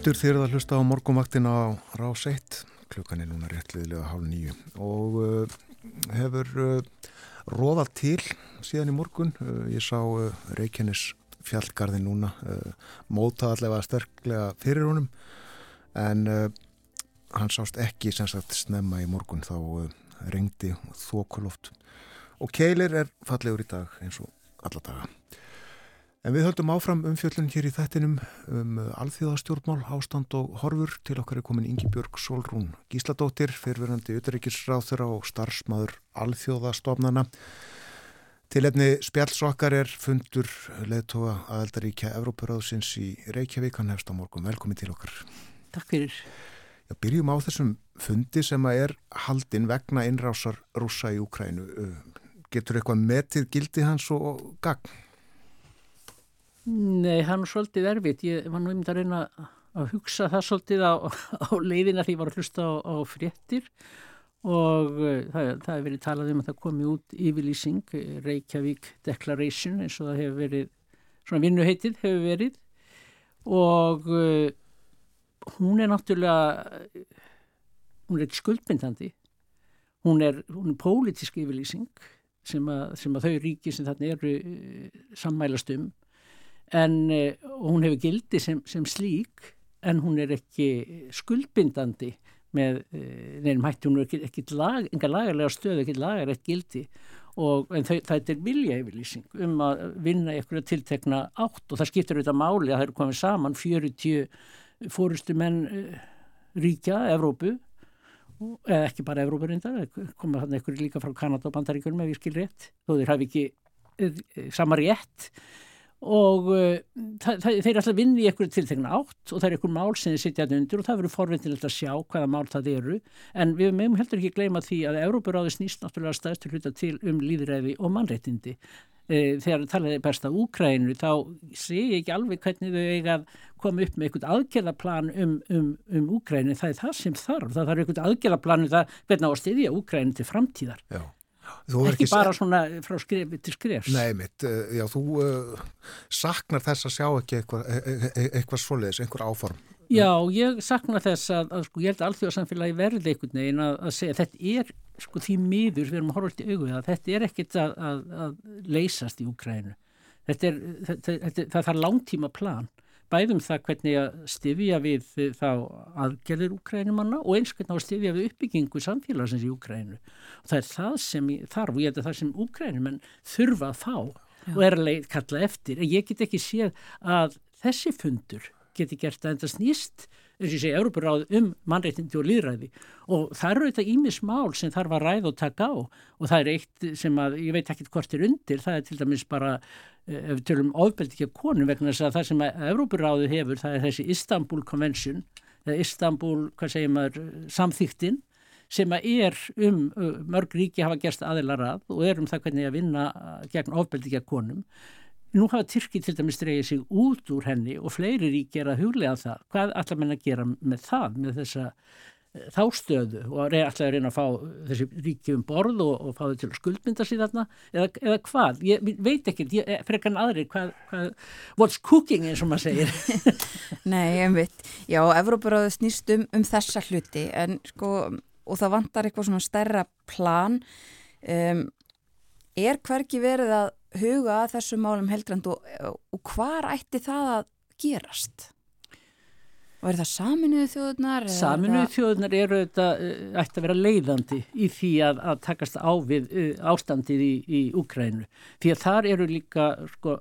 Aftur þér að hlusta á morgumaktin á Rás 1, klukkan er núna réttliðilega hálf nýju og uh, hefur uh, róðað til síðan í morgun. Uh, ég sá Reykjanes fjallgarði núna, móta allavega sterklega fyrir honum. En hann sást ekki sem sagt snemma í morgun. Þá reyndi þokuloft. Og Keilir er fallegur í dag eins og alla daga. En við höldum áfram umfjöllun hér í þættinum um alþjóðastjórnmál, ástand og horfur til okkar er komin Ingi Björg Solrún Gísladóttir, fyrverandi utryggisráþura og starfsmaður alþjóðastofnana. Tilefni spjalls okkar er fundur leðtoga aðeldaríkja Evrópuráðsins í Reykjavík, hann hefst á morgun. Velkomin til okkar. Takk fyrir. Já, byrjum á þessum fundi sem að er haldinn vegna innrásar rúsa í Úkrænu. Getur eitthvað metið gildi hans og gagn? Nei, hann er svolítið erfitt. Ég var nú einmitt að reyna að hugsa það svolítið á, (laughs) á leiðina því ég var að hlusta á, á fréttir. Og uh, það, það hefur verið talað um að það komi út yfirlýsing, eh, Reykjavík Declaration eins og það hefur verið, svona vinnuheitið hefur verið. Og uh, hún er náttúrulega, hún er ekki skuldbindandi, hún er, hún er pólitísk yfirlýsing sem að, sem að þau ríki sem þarna eru sammælast um en uh, hún hefur gildi sem, sem slík en hún er ekki skuldbindandi með uh, nefnum hætti, hún er ekki, ekki lag, enga lagarlega stöð, ekki lagarlegt gildi. Og þau, það er vilja yfirlýsing um að vinna einhverja tiltekna átt. Og það skiptir auðvitað máli að það eru komið saman 40 fórustu menn uh, ríkja, Evrópu. Eða ekki bara Evrópurindar, koma hann einhverju líka frá Kanada og Bandaríkjum ef ég skil rétt, þó þeir hafi ekki sama rétt og það, þeir er alltaf vinni í einhverju tiltegna átt og það er einhver mál sem þeir sitja undir og það verður forveitilegt að sjá hvaða mál það eru. En við meðum heldur ekki gleyma því að Európaráði snýst náttúrulega stæðstu hluta til um líðræði og mannréttindi. E, þegar talaði best af Úkrænu þá sé ég ekki alveg hvernig þau eiga að koma upp með einhvern aðgerðaplan um, um, um Úkrænu, það er það sem þarf. Það þarf einhvern aðgerðaplan um það hvernig á að styðja Úkrænu til framtíðar. Já. Ekki bara svona frá skrefi til skrefs Nei mitt, uh, já þú uh, saknar þess að sjá ekki eitthvað, e e eitthvað svoleiðis, einhver áform. Já, ég sakna þess að, að sko, ég held að alþjóðarsamfélagi verði einhvern veginn að, að segja þetta er sko því miður, við erum að horfa alltaf í augu að þetta er ekkit að, að, að leysast í Úkrænu. Þetta er, þetta, þetta, það þarf langtíma plan bæðum það hvernig að styfja við þá aðgerðir Úkrænumanna og eins hvernig að styfja við uppbyggingu samfélagsins í Úkrænu. Og það er það sem þarf og ég held að það sem Úkrænumenn þurfa að fá Já. og er að kalla eftir. Ég get ekki séð að þessi fundur geti gert að enda snýst eins og ég segi, Európaráð um mannreitindi og líðræði og það eru þetta ímis mál sem þarf að ræða og taka á og það er eitt sem að, ég veit ekki hvort er undir, það er til dæmis bara ef við tölum ofbeldi ekki að konum vegna þess að það sem að Európaráðu hefur það er þessi Istanbul Convention eða Istanbul, hvað segir maður samþýktin sem að er um mörg ríki hafa gerst aðilarað og er um það hvernig að vinna gegn ofbeldi ekki að konum Nú hafa Tyrki til dæmis dreyið sig út úr henni og fleiri ríki er að huglega það. Hvað ætla menn að gera með það, með þessa þástöðu og ætla að reyna að fá þessi ríki um borð og, og fá þau til að skuldmynda sér þarna eða, eða hvað? Ég veit ekki, ég frekar en aðri hvað, hvað, what's cooking eins og maður segir. (laughs) Nei, ég veit. Já, Evrópuráðu snýst um, um þessa hluti en sko, og það vantar eitthvað svona stærra plan. Um, er hverki verið að huga að þessu málum heldrand og, og hvar ætti það að gerast? Er það saminuðu þjóðunar? Saminuðu þjóðunar eru þetta ætti að vera leiðandi í því að, að takast á við uh, ástandið í, í Úkrænu. Því að þar eru líka sko,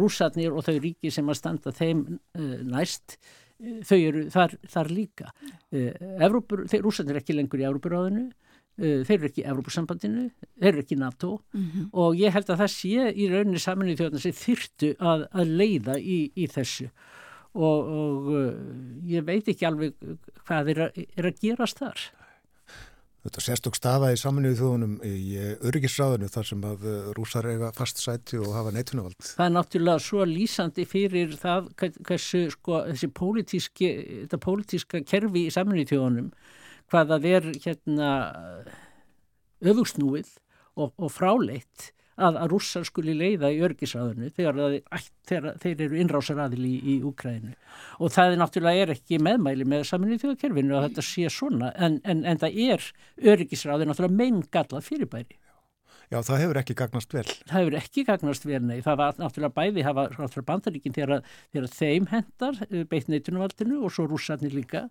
rúsarnir og þau ríki sem að standa þeim næst, þau eru þar, þar líka. Evrópur, þeir rúsarnir er ekki lengur í Európuráðinu, þeir eru ekki í Európusambandinu, þeir eru ekki í NATO mm -hmm. og ég held að það sé í rauninni saminuðu þjóðunar sem þyrtu að, að leiða í, í þessu. Og, og ég veit ekki alveg hvað er að, er að gerast þar. Þetta sérstokk staða í saminuðu þjóðunum í öryggisráðinu þar sem að rúsar eiga fast sæti og hafa neitunavald. Það er náttúrulega svo lýsandi fyrir það hversu sko, þessi pólitíski, þetta pólitíska kerfi í saminuðu þjóðunum hvað það er hérna öfugsnúið og, og fráleitt að, að rússar skuli leiða í örgisraðinu þegar, að, þegar þeir eru innrásaraðil í, í Úkrænu og það er náttúrulega er ekki meðmæli með saminnið þjóðakerfinu að þetta sé svona en, en, en það er örgisraðin náttúrulega meingalla fyrirbæri. Já, það hefur ekki gagnast vel. Það hefur ekki gagnast vel, nei. Það var náttúrulega bæði, það var náttúrulega bandaríkinn þegar, þegar þeim hendar beitt neitunumvaldinu og svo rússarnir líka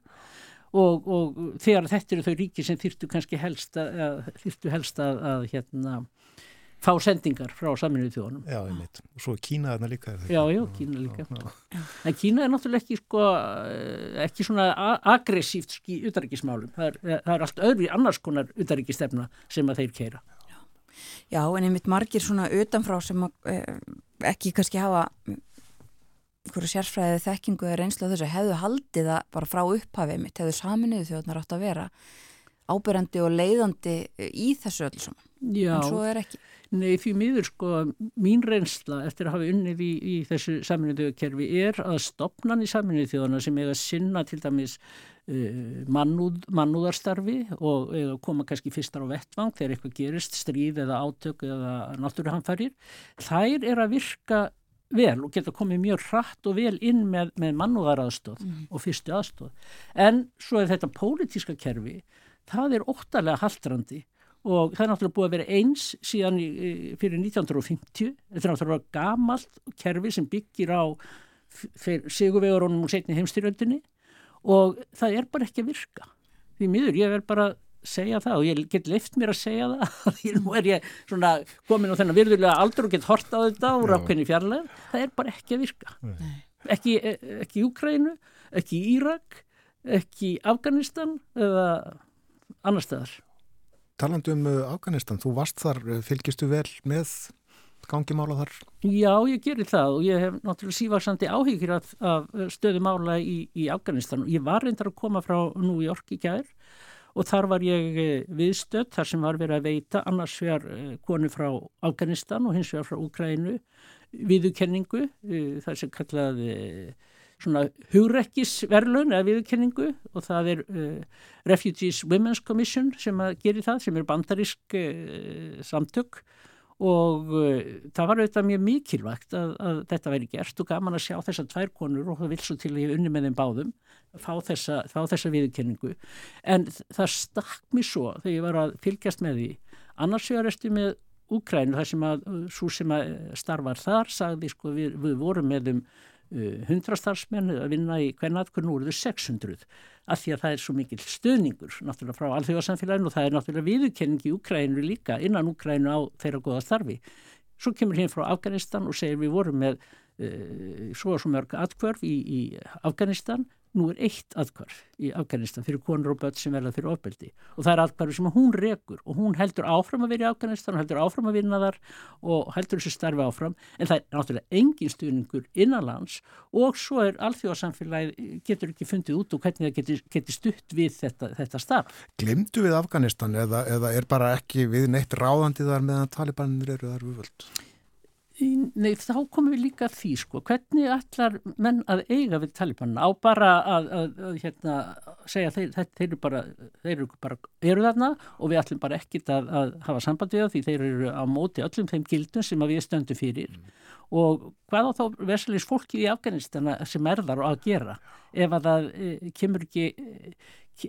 og, og þegar þetta eru þau ríki sem þyrtu kannski helst að, þyrtu helst að, að hérna fá sendingar frá saminuðu þjóðunum. Já, einmitt. Og svo er Kína þarna líka. er það Já, já, Kína líka. Já, En Kína er náttúrulega ekki, sko, eh, ekki svona a- aggressíft í utarrikismálum. Það er, það er allt öðru í annars konar utarrikistefna sem að þeir keira. Já, en einmitt margir svona utanfrá sem að, eh, ekki kannski hafa hverju sérfræðið þekkingu eða reynslu á þessu hefðu haldið það bara frá upphafi mitt, hefðu saminuðu þjóðnar átt að vera ábyrjandi og leiðandi eh, í þessu öll saman. Já, En svo er ekki. Nei, því miður, sko, mín reynsla eftir að hafa unnið í, í þessu saminuðu kerfi er að stopnan í saminuðu þjóðana sem eiga að sinna til dæmis uh, mannúð, mannúðarstarfi og eiga að koma kannski fyrstar á vettvang þegar eitthvað gerist, stríð eða átök eða náttúruhamfærir, þær er að virka vel og geta komið mjög hratt og vel inn með, með mannúðaraðstóð og fyrstu aðstóð. En svo er þetta pólitíska kerfi, það er óttalega haldrandi og það er náttúrulega búið að vera eins síðan fyrir 1950. Þetta er náttúrulega gamalt kerfi sem byggir á sigurvegurunum og setni heimstyrjöldinni og það er bara ekki að virka. Því miður, ég verð bara að segja það og ég get leift mér að segja það. (laughs) Því nú er ég svona komin á þennan virðulega aldur og get hort á þetta úr Já. ákveðni fjarlæð, það er bara ekki að virka. Ekki, e- ekki í Úkrænu ekki í Írak ekki í Afganistan eða annar staðar Talandi um uh, Afganistan, þú varst þar, uh, fylgistu vel með gangimála þar? Já, ég gerir það og ég hef náttúrulega sívaksandi áhyggjur af, af stöðumála í, í Afganistan. Ég var reyndar að koma frá New York í gær og þar var ég viðstödd þar sem var verið að veita annars vegar konu frá Afganistan og hins vegar frá Úkrænu viðukenningu, það sem kallað eh, svona hugrekkisverlun eða viðurkenningu og það er uh, Refugees Women's Commission sem að geri það, sem er bandarísk uh, samtök. Og uh, það var auðvitað mjög mikilvægt að, að þetta væri gert og gaman að sjá þessar tvær konur og það vil svo til að ég unni með þeim báðum fá þessa, fá þessa viðurkenningu. En það stakk mér svo þegar ég var að fylgjast með því annars vegar erstu með Úkrænu þar sem að svo sem að starfar þar sagði sko við, við vorum með um hundra starfsmenn að vinna í hvern aðkvörn úr þau 600 af því að það er svo mikil stöðningur náttúrulega frá alþjóðarsamfélaginu og það er náttúrulega viðurkenning í Úkrænu líka innan Úkrænu á þeirra góða starfi. Svo kemur hér frá Afganistan og segir við vorum með uh, svo og svo mörg atkvörf í, í Afganistan nú er eitt atkvarf í Afganistan fyrir konur og börn sem verða fyrir ofbeldi. Og það er atkvarfi sem hún rekur og hún heldur áfram að vera í Afganistan og heldur áfram að vinna þar og heldur þessu starfi áfram. En það er náttúrulega engin stuðningur innanlands og svo er alþjóðarsamfélagið getur ekki fundið út og hvernig það getur, getur stutt við þetta, þetta starf. Glimtu við Afganistan eða, eða er bara ekki við neitt ráðandi þar meðan talibanir eru þar við Í- Nei, þá komum við líka því, sko, hvernig ætlar menn að eiga við talibanna á bara að, að, að hérna, segja þeir, þeir, þeir eru bara, þeir eru bara, eru þarna og við ætlum bara ekkit að, að hafa samband við það því þeir eru á móti öllum þeim gildum sem við stöndum fyrir. Og hvað á þá veselins fólkið í Afganistana sem er þar að gera? Ef að það e, kemur ekki e,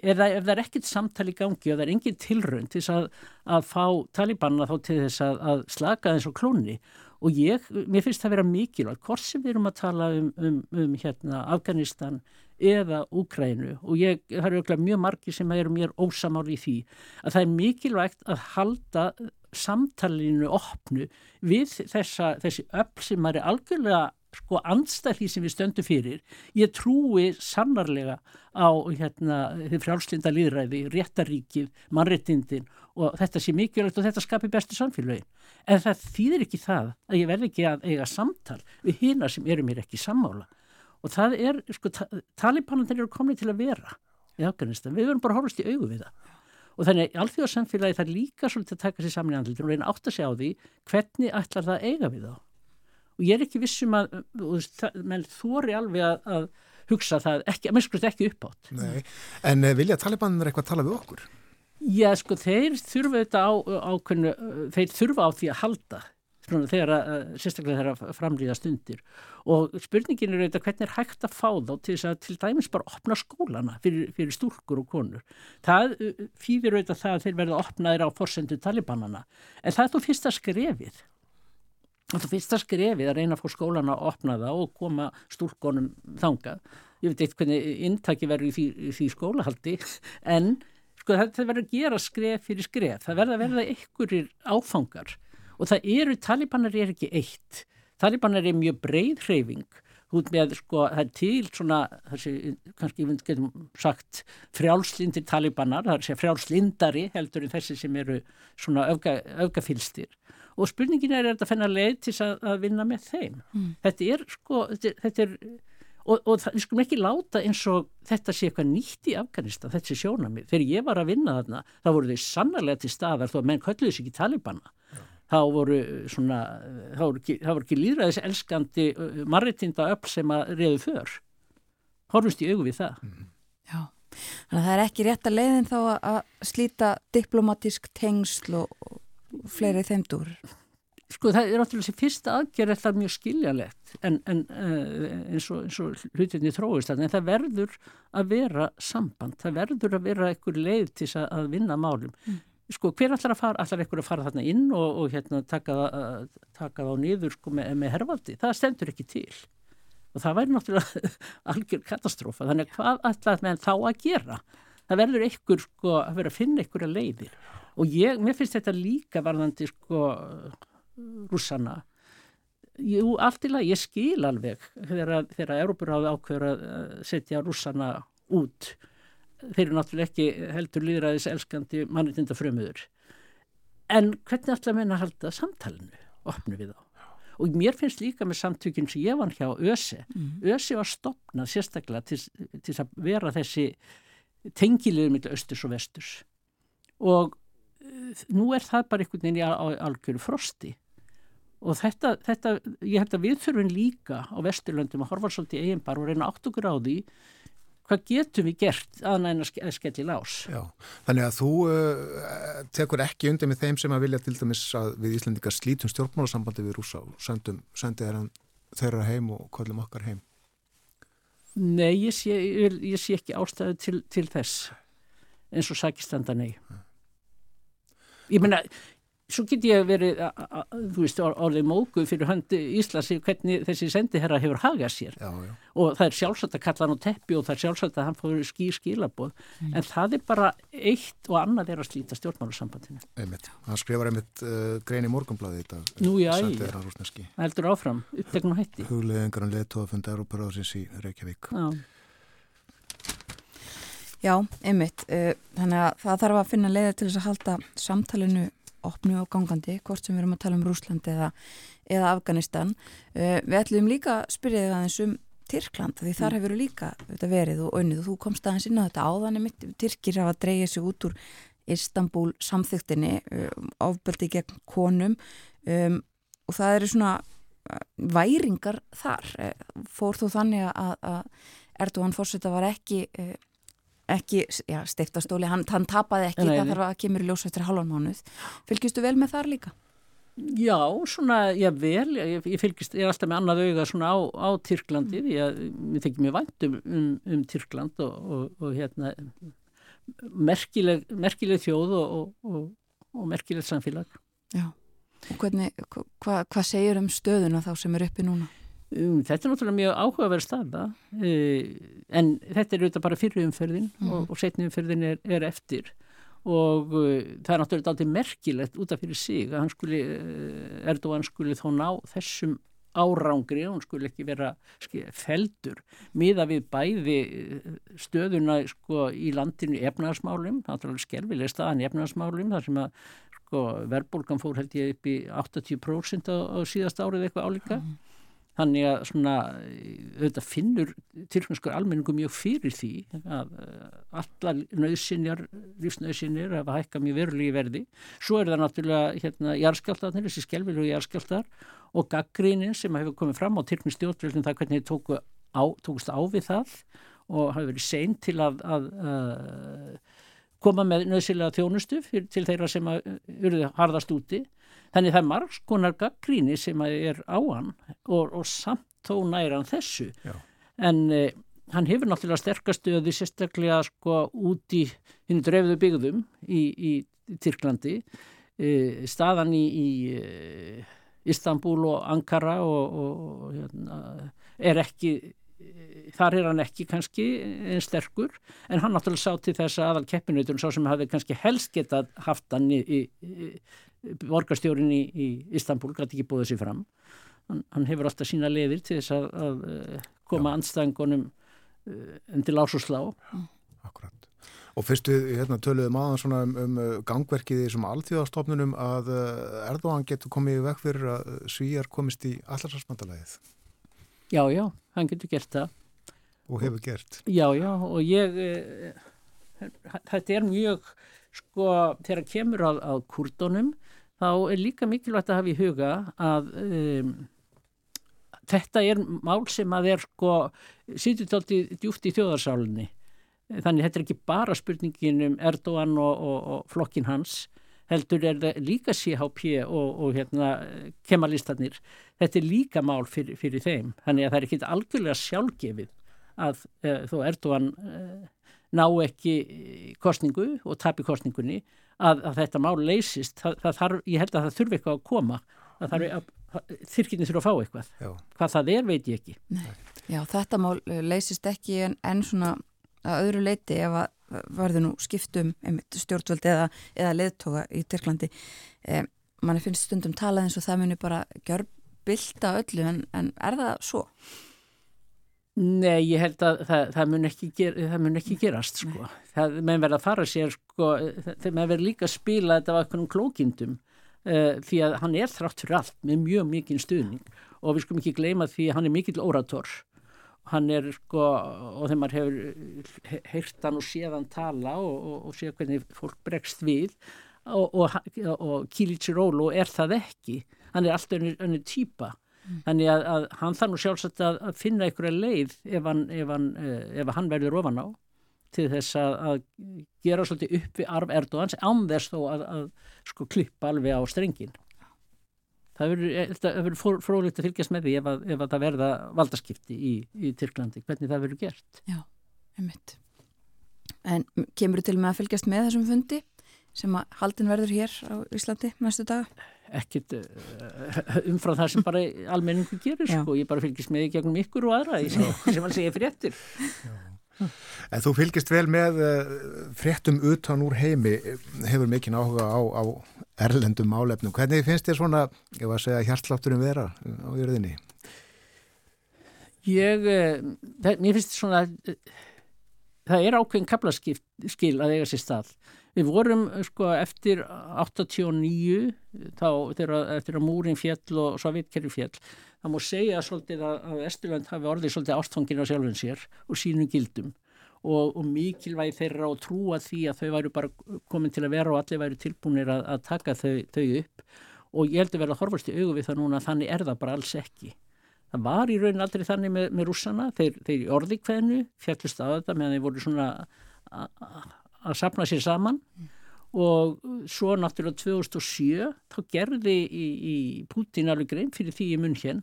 ef það, er ekkit samtali gangi og það er engin tilraun til að, að fá talibanna þá til þess að, að slaka þess og klóni og ég, mér finnst það vera mikilvægt hvort sem við erum að tala um, um, um hérna Afganistan eða Úkrænu og ég, það eru örugglega mjög margir sem eru mér ósamáli í því að það er mikilvægt að halda samtalinu opnu við þessa, þessi öll sem er algjörlega sko andstæði sem við stöndum fyrir ég trúi sannarlega á hérna þið frjálslinda líðræði, réttaríkið, mannréttindin og þetta sé mikilvægt og þetta skapi bestu samfélögin. En það þýðir ekki það að ég verði ekki að eiga samtal við hina sem eru mér ekki sammála. Og það er, sko, ta talibanandir eru komni til að vera í Afganistan. Við verum bara horfast í augu við það. Og þannig að alþjóðarsamfélagi það líka svolítið að taka sér saman í andlitin og reyna átt að segja á því hvernig ætlar það að eiga við þá. Og ég er ekki vissum að, menn þóri alveg að, að hugsa það, ekki, að minnskust ekki uppátt. Nei, en uh, vilja talibanir eitthvað tala við okkur? Já, sko, þeir þurfa þetta á, ákveðnu, þeir þurfa á því að halda þegar að, sérstaklega þegar að framlýða stundir og spurningin er auðvitað hvernig er hægt að fá þá til þess að til dæmis bara opna skólana fyrir, fyrir stúrkur og konur. Það uh, þýðir auðvitað það að þeir verða opnaðir á forsendu talibanana en það er þú fyrsta skrefið. Er þú fyrsta skrefið að reyna að fá skólana að opna það og koma stúrkonum þangað. Ég veit eitthvað hvernig inntaki verður í því, því skólahaldi en sko það, það verður að gera skref fyrir skref. Það verður að verða einhverjir áfangar. Og það eru, talibanar er ekki eitt. Talibanar er mjög breið hreyfing. Út með sko, það er til svona, þessi, kannski við getum sagt frjálslindir talibanar, það er að segja frjálslindari heldur en þessi sem eru svona öfga, öfgafylstir og spurningin er, er þetta fennar leið til að, að vinna með þeim. Þetta er sko, þetta er, þetta er og, og það, við skulum ekki láta eins og þetta sé eitthvað nýtt í Afganistan, þetta sé sjónamið. Þegar ég var að vinna þarna, þá voru þau sannarlega til staðar þó að menn kölluðu sig ekki talibana. Þá voru svona, þá voru ekki, þá voru ekki líðræðis elskandi marritinda öll sem að reyðu för. Horfust í augu við það. Já, þannig að það er ekki rétt að leiðin þá að- að slíta diplomatísk tengsl og, og fleiri þeimdur. Sko það er náttúrulega þessi fyrsta aðgerð er það mjög skiljalegt en, en uh, eins, og, eins og hlutinni þarna, en það verður að vera samband, það verður að vera einhver leið til þess að, að vinna málum. Sko hver allar að fara, allar einhver að fara þarna inn og, og hérna taka, það- að, taka þá niður sko með, með hervaldi, það stendur ekki til. Og það væri náttúrulega (laughs) algjör katastrófa, þannig að hvað allar með þá að gera? Það verður einhver sko að vera að finna einhverja leiðir. Og ég, mér finnst þetta líka varðandi sko rússana. Jú, allt í lagi, ég skil alveg þegar, Európuráði ákveður að eh, setja rússana út. Þeir eru náttúrulega ekki heldur líðræðis elskandi mannreitinda frömuður en hvernig ætla að menna að halda samtalenu, opnu við þá. Og mér finnst líka með samtökinn sem ég var hjá ÖSE, ÖSE var stopnað sérstaklega til, til að vera þessi tengiliður millir östurs og vesturs. Og eh, nú er það bara einhvern veginn í al- al- algjöru frosti og þetta, þetta, ég held að við þurfum líka á Vesturlöndum að horfa svolítið eigin bar og reyna átt okkur á því hvað getum við gert að næna að skelli lás. Já, þannig að þú uh, tekur ekki undir með þeim sem að vilja til dæmis að við Íslandingar slítum stjórnmálasambandi við rúsa og sendum, sendi þeirra, heim og kollum okkar heim. Nei, ég sé, ég, ég sé ekki ástæðu til, til þess. Eins og sakistanda nei. Ég meina svo get ég verið þú veist, or- orðið mógu fyrir höndi Íslands í hvernig þessi sendiherra hefur hagað sér Já, já. og það er sjálfsagt að kalla hann á teppi og það er sjálfsagt að hann fóður skýr skilaboð en það er bara eitt og annað er að slíta stjórnmálusambandinu Einmitt. Það skrifar einmitt uh, grein í morgunblaði þetta. Nú, já, Sendi já. Það heldur áfram, upptekn og hætti Hugleðingar um leðtóðafund Európaráðsins í Reykjavík. Já, Já, einmitt. Uh, þannig að það þarf að finna leiði til þess að halda samtalinu opnu og gangandi, hvort sem við erum að tala um Rúsland eða, eða Afganistan. Uh, við ætlum líka að spyrja þig aðeins um Tyrkland, því þar hefur líka þetta verið og önnið og þú komst aðeins inn á þetta áðan mitt, Tyrkir hafa dreigið sig út úr Istanbul samþyktinni um, ofbeldi gegn konum um, og það eru svona uh, væringar þar. Uh, fór þú þannig að, að Erdogan fórseta var ekki uh, ekki, já, steiftastóli, hann, hann tapaði ekki, Nei, það þarf að kemur í ljós eftir halvan mánuð. Fylgistu vel með þar líka? Já, svona, já vel, ég, ég fylgist, ég er alltaf með annað auga svona á, á Tyrklandi því að mér þykir mjög vænt um, um, um Tyrkland og, og, og hérna merkileg, merkileg þjóð og, og, og, og merkileg samfélag. Já. Og hvernig, hva, hva, hvað segir um stöðuna þá sem er uppi núna? Um, þetta er náttúrulega mjög áhugaverð staða. Uh, en þetta er auðvitað bara fyrir umferðin og, og setni umferðin er, er eftir. Og uh, það er náttúrulega aldrei merkilegt út af fyrir sig að hann skuli, uh, Erdogan skuli þó ná þessum árangri. Og hann skuli ekki vera ski, feldur miða við bæði stöðuna sko, í landinu efnaðarsmálum, alveg skerfileg staðan efnaðarsmálum þar sem að sko, verðbólgan fór held ég upp í 80% á, á síðast árið eitthvað álíka Þannig að svona, auðvitað finnur tyrknarskur almenningu mjög fyrir því að uh, allar nöðsynjar, lífsnöðsynjar hafa hækkað mjög verulegi verði. Svo er það náttúrulega hérna jarðskjáltarnir, þessi skelvilegu jarðskjáltar og gaggrínin sem hefur komið fram á tyrkni stjórnvöldum það hvernig tóku á, tókust á við það og hafi verið sein til að, að uh, koma með nöðsynlega þjónustu til þeirra sem að urðu harðast úti. Þannig það er margs konar gaggríni sem er á hann og, og samt þó næra hann þessu. Já. En eh, hann hefur náttúrulega sterkastöði sérstaklega sko út í hinn dreifðu byggðum í, í, í Tyrklandi. Eh, staðan í, í eh, Istanbul og Ankara og, og, hérna, er ekki eh, þar er hann ekki kannski einn sterkur en hann náttúrulega sá til þess að aðal keppinauturinn sá sem hafi kannski helst getað haft hann í, í, borgarstjórin í, í Istanbul gæti ekki búið sér fram. Hann, hann hefur alltaf sína leiðir til þess að, að eh, koma andstæðingunum um til ás og slá. Akkurat. Og fyrst við hérna, töluðum aðan svona um, um uh, gangverkið í þessum alþjóðastofnunum að Erdogan getur komið í vekk fyrir að svíjar komist í allarsvarsmandalæðið já, já, hann getur gert það. Og hefur gert. Já, já, og ég, eh, þetta er mjög, sko, þegar kemur að, að kurdunum, þá er líka mikilvægt að hafa í huga að um, þetta er mál sem að er, sko, sýtur tólti djúft í þjóðarsálinni. Þannig þetta er ekki bara spurningin um Erdogan og, og, og flokkin hans, heldur er það líka CHP og, og hérna kemalistarnir. Þetta er líka mál fyrir, fyrir þeim. Þannig að það er ekki algjörlega sjálfgefið að uh, þó Erdogan uh, ná ekki kostningu og tapi kostningunni að, að þetta mál leysist það, það þarf, ég held að það þurfi eitthvað að koma það þarf að, þyrkinni þurfa að fá eitthvað Já. hvað það er veit ég ekki Já, þetta mál eh, leysist ekki en, en svona að öðru leiti ef að verður nú skiptum stjórnvöld eða, eða leðtoga í Tyrklandi. Eh, manni finnst stundum talað eins og það muni bara gjör bylta öllu en, en er það svo? Nei, ég held að það, það, mun, ekki ger, það mun ekki gerast sko. það menn verða að fara sér sko, þegar menn verður líka að spila þetta á einhvern klókindum uh, því að hann er þrátt fyrir allt með mjög mikinn stuðning. Og við skulum ekki gleyma því að hann er mikill orator. Hann er sko og þegar maður hefur heyrt hann og séð hann tala og, og, og séð hvernig fólk bregst við og, og, og Kílítsirólu er það ekki. Hann er alltaf önnu týpa þannig að, að hann þarf nú sjálfsagt að, að finna einhverja leið ef hann, ef hann, eh, ef hann verður ofan á til þess að, að gera svolítið upp við arf Erdóans án þess þó að, sko klippa alveg á strengin það verður, eh, frólikt að fylgjast með því ef, ef að það verða valdaskipti í, í Tyrklandi, hvernig það verður gert. Já, einmitt. En kemur þú til með að fylgjast með þessum fundi sem að haldin verður hér á Íslandi næstu daga? ekkit uh, umfram það sem bara almenningu gerir Já. sko, ég bara fylgist með í gegnum ykkur og aðra sem, sem hann segir fréttir En þú fylgist vel með uh, fréttum utan úr heimi, hefur mikinn áhuga á, á erlendum málefnum. Hvernig finnst þér svona, ég var að segja, hjartlátturum vera á jörðinni? Ég, eh, mér finnst svona, eh, það er ákveðin kaplaskil að eiga sér stað. Við vorum sko eftir 89, þá þegar, eftir að múrin fjall og sovjetkerri fjall, það má segja svolítið að, að Esturland hafi orðið svolítið ástfangin á sjálfum sér og sínum gildum og, og mikilvægi þeirra og trúa því að þau væru bara komin til að vera og allir væru tilbúinir að, að taka þau, þau upp og ég heldur verið að horfast í augu við það núna að þannig er það bara alls ekki. Það var í raunin aldrei þannig með, með rússana, þeir, þeir orði hvernu fjallist á þetta meðan þeir voru svona að sapna sér saman og svo náttúrulega 2007 þá gerði í, í Putin alveg grein fyrir því í munn hér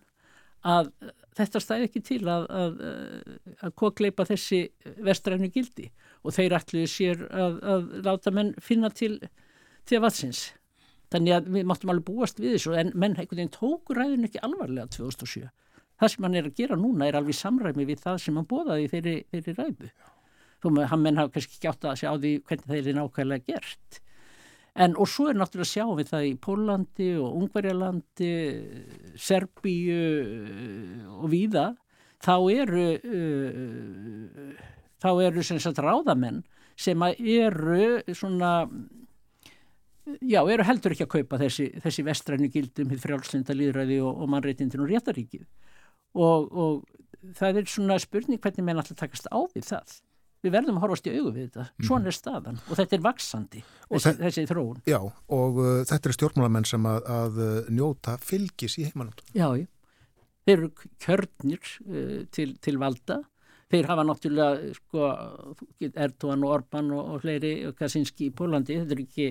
að þetta stæði ekki til að, að, að kokleipa þessi vestrænu gildi og þeir ætluðu sér að, að láta menn finna til, til vatsins. Þannig að við máttum alveg búast við þessu en menn einhvern veginn tóku ræðin ekki alvarlega 2007. Það sem hann er að gera núna er alveg samræmi við það sem hann bóðaði þeirri, þeirri ræðu. Þó með hann menn hafa kannski ekki átt að sjá því hvernig þeir eru nákvæmlega gert. En og svo er náttúrulega að sjá við það í Pólandi og Ungverjalandi, Serbíu og víða, þá eru, uh, þá eru sem sagt ráðamenn sem eru svona, já, eru heldur ekki að kaupa þessi, þessi vestrænu gildum, hitt frjálslinda líðræði og, og mannreitindin og réttaríkið. Og, og það er svona spurning hvernig menn alltaf takast á við það. Við verðum að horfast í augu við þetta. Svona er staðan og þetta er vaksandi, þessi, þe- þessi þróun. Já, og uh, þetta eru stjórnmálamenn sem að, að uh, njóta fylgis í heimanum. Já, já. Þeir eru kjörnir uh, til, til valda. Þeir hafa náttúrulega sko, Erdogan og Orban og, og fleiri og Kaczynski í Pólandi. Þetta er ekki,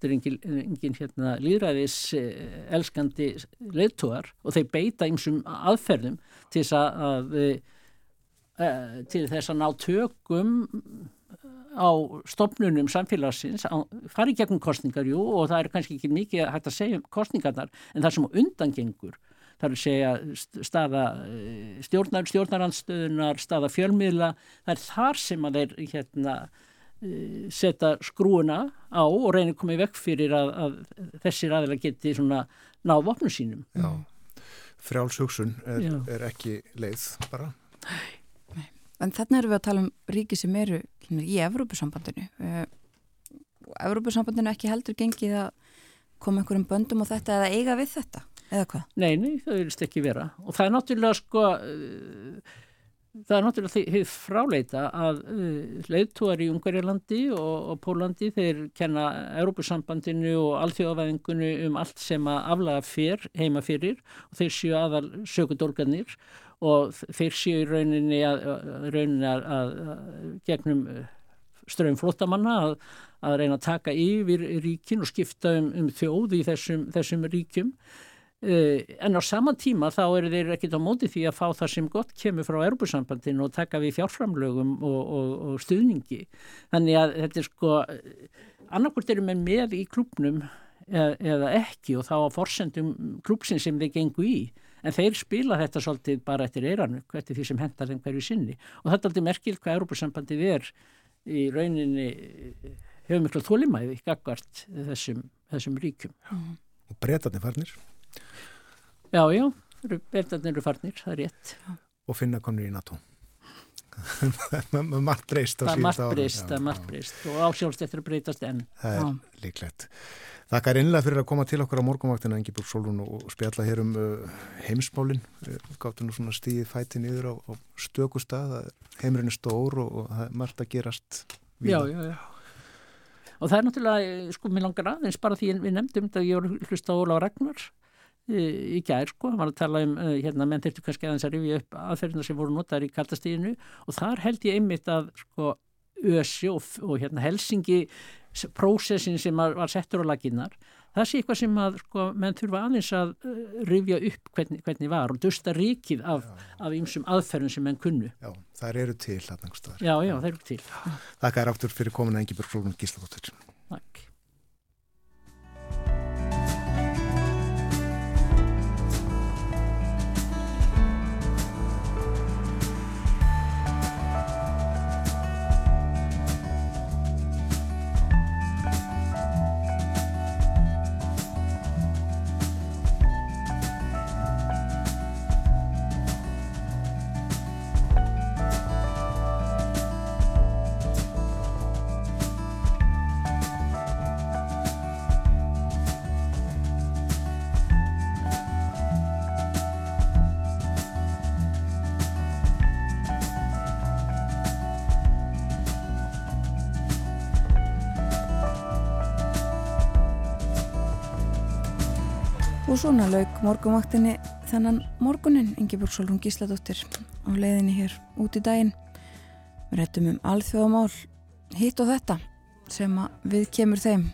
þetta er engin, engin hérna, líðræðis uh, elskandi leiðtógar og þeir beita ymsum aðferðum til þess að, að uh, til þess að ná tökum á stofnunum samfélagsins, á, fari gegnum kostningar, jú, og það er kannski ekki mikið hægt að segja um kostningarnar, en það sem undangengur, það er að segja st- staða eh, stjórnar, stjórnarandstöðunar, staða fjölmiðla, það er þar sem að þeir hérna, eh, setja skrúuna á og reyna að koma í vekk fyrir að, að þessir aðeila geti svona náð vopnum sínum. Já. Frjálshugsun er, er ekki leið bara. En þannig erum við að tala um ríki sem eru í Evrópusambandinu. Uh, Evrópusambandinu ekki heldur gengið að koma einhverjum böndum á þetta eða eiga við þetta, eða hvað? Nei, nei, það vilist ekki vera. Og það er náttúrulega sko, uh, það er náttúrulega fráleita að uh, leiðtúar í Ungarjalandi og, og Pólandi þeir kenna Európusambandinu og alþjóðavæðingunni um allt sem að aflaga fyrr heima fyrir og þeir séu aðal sökudólgarnir og þeir séu í rauninni að, rauninni að, að, að gegnum uh, ströym flóttamanna að, að reyna að taka yfir ríkin og skipta um, um þjóð í þessum, þessum ríkjum. Uh, en á saman tíma þá eru þeir ekkit á móti því að fá það sem gott kemur frá Europasambandinu og taka við fjárframlögum og, og, og stuðningi. Þannig að þetta er sko annarkvort eru með með í klubnum eða, eða ekki og þá á forsendum klubsin sem þeir gengu í. En þeir spila þetta svolítið bara eftir eiranu eftir því sem hendar þeim hverju sinni. Og þetta er aldrei merkilt hvað Europasambandið er í rauninni hefur miklu þólimæði þessum, þessum ríkjum. Og breytarnir farnir Já, já, verðarnir eru farnir, það er rétt. og finna komnir í NATO. (laughs) Það er margt breyst á Það er síðust margt breyst, Já, það er margt já. breyst og ásjálfst eftir að breytast enn. Það er Já. líklegt. Þakka er innlega fyrir að koma til okkur á morgunvaktina Engibjörg Solrún og spjalla hér um uh, heimsmálin. Við gáttum nú svona stíðið fæti niður á, á stöku stað. Það er- er stór og, og það er margt að gerast. Já, víða. já, já. Og það er náttúrulega, eh, sko, mér langar aðeins bara því við nefndum þetta að ég var að hlusta á Óla Ragnar í gær, sko, hann var að tala um, eh, hérna, menn þurftu kannski aðeins að rifja upp aðferðina sem voru notaðar í kaltastíðinu og þar held ég einmitt að, sko, ösi og, og hérna Helsingi prósessin sem var settur á laginnar það sé eitthvað sem að sko, menn þurfa aðeins að uh, rifja upp hvernig, hvernig var og dusta ríkið af, af ýmsum aðferðum sem menn kunnu. Já, það eru til einhverstaðar. Já, já, það eru til. Þakka er áttur fyrir komin að Engibjörg Solrún Gísladóttir. Takk. Svona lauk morgunvaktinni þennan morgunin, Ingeborg Solrún Gísladóttir á leiðinni hér út í daginn. Við rættum um alþjóðamál, hitt og þetta sem við kemur þeim.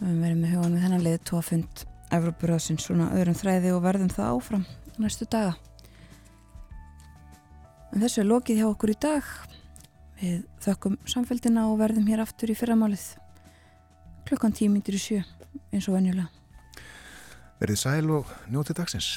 Við verðum með hugan við þennan leið tófund Evropuröðsins svona öðrum þræði og verðum það áfram næstu daga. En þessu er lokið hjá okkur í dag. Við þökkum samfélgina og verðum hér aftur í fyrramálið. Klukkan tímyndir í sjö, eins og venjulega. Verðið sæl og njótið dagsins.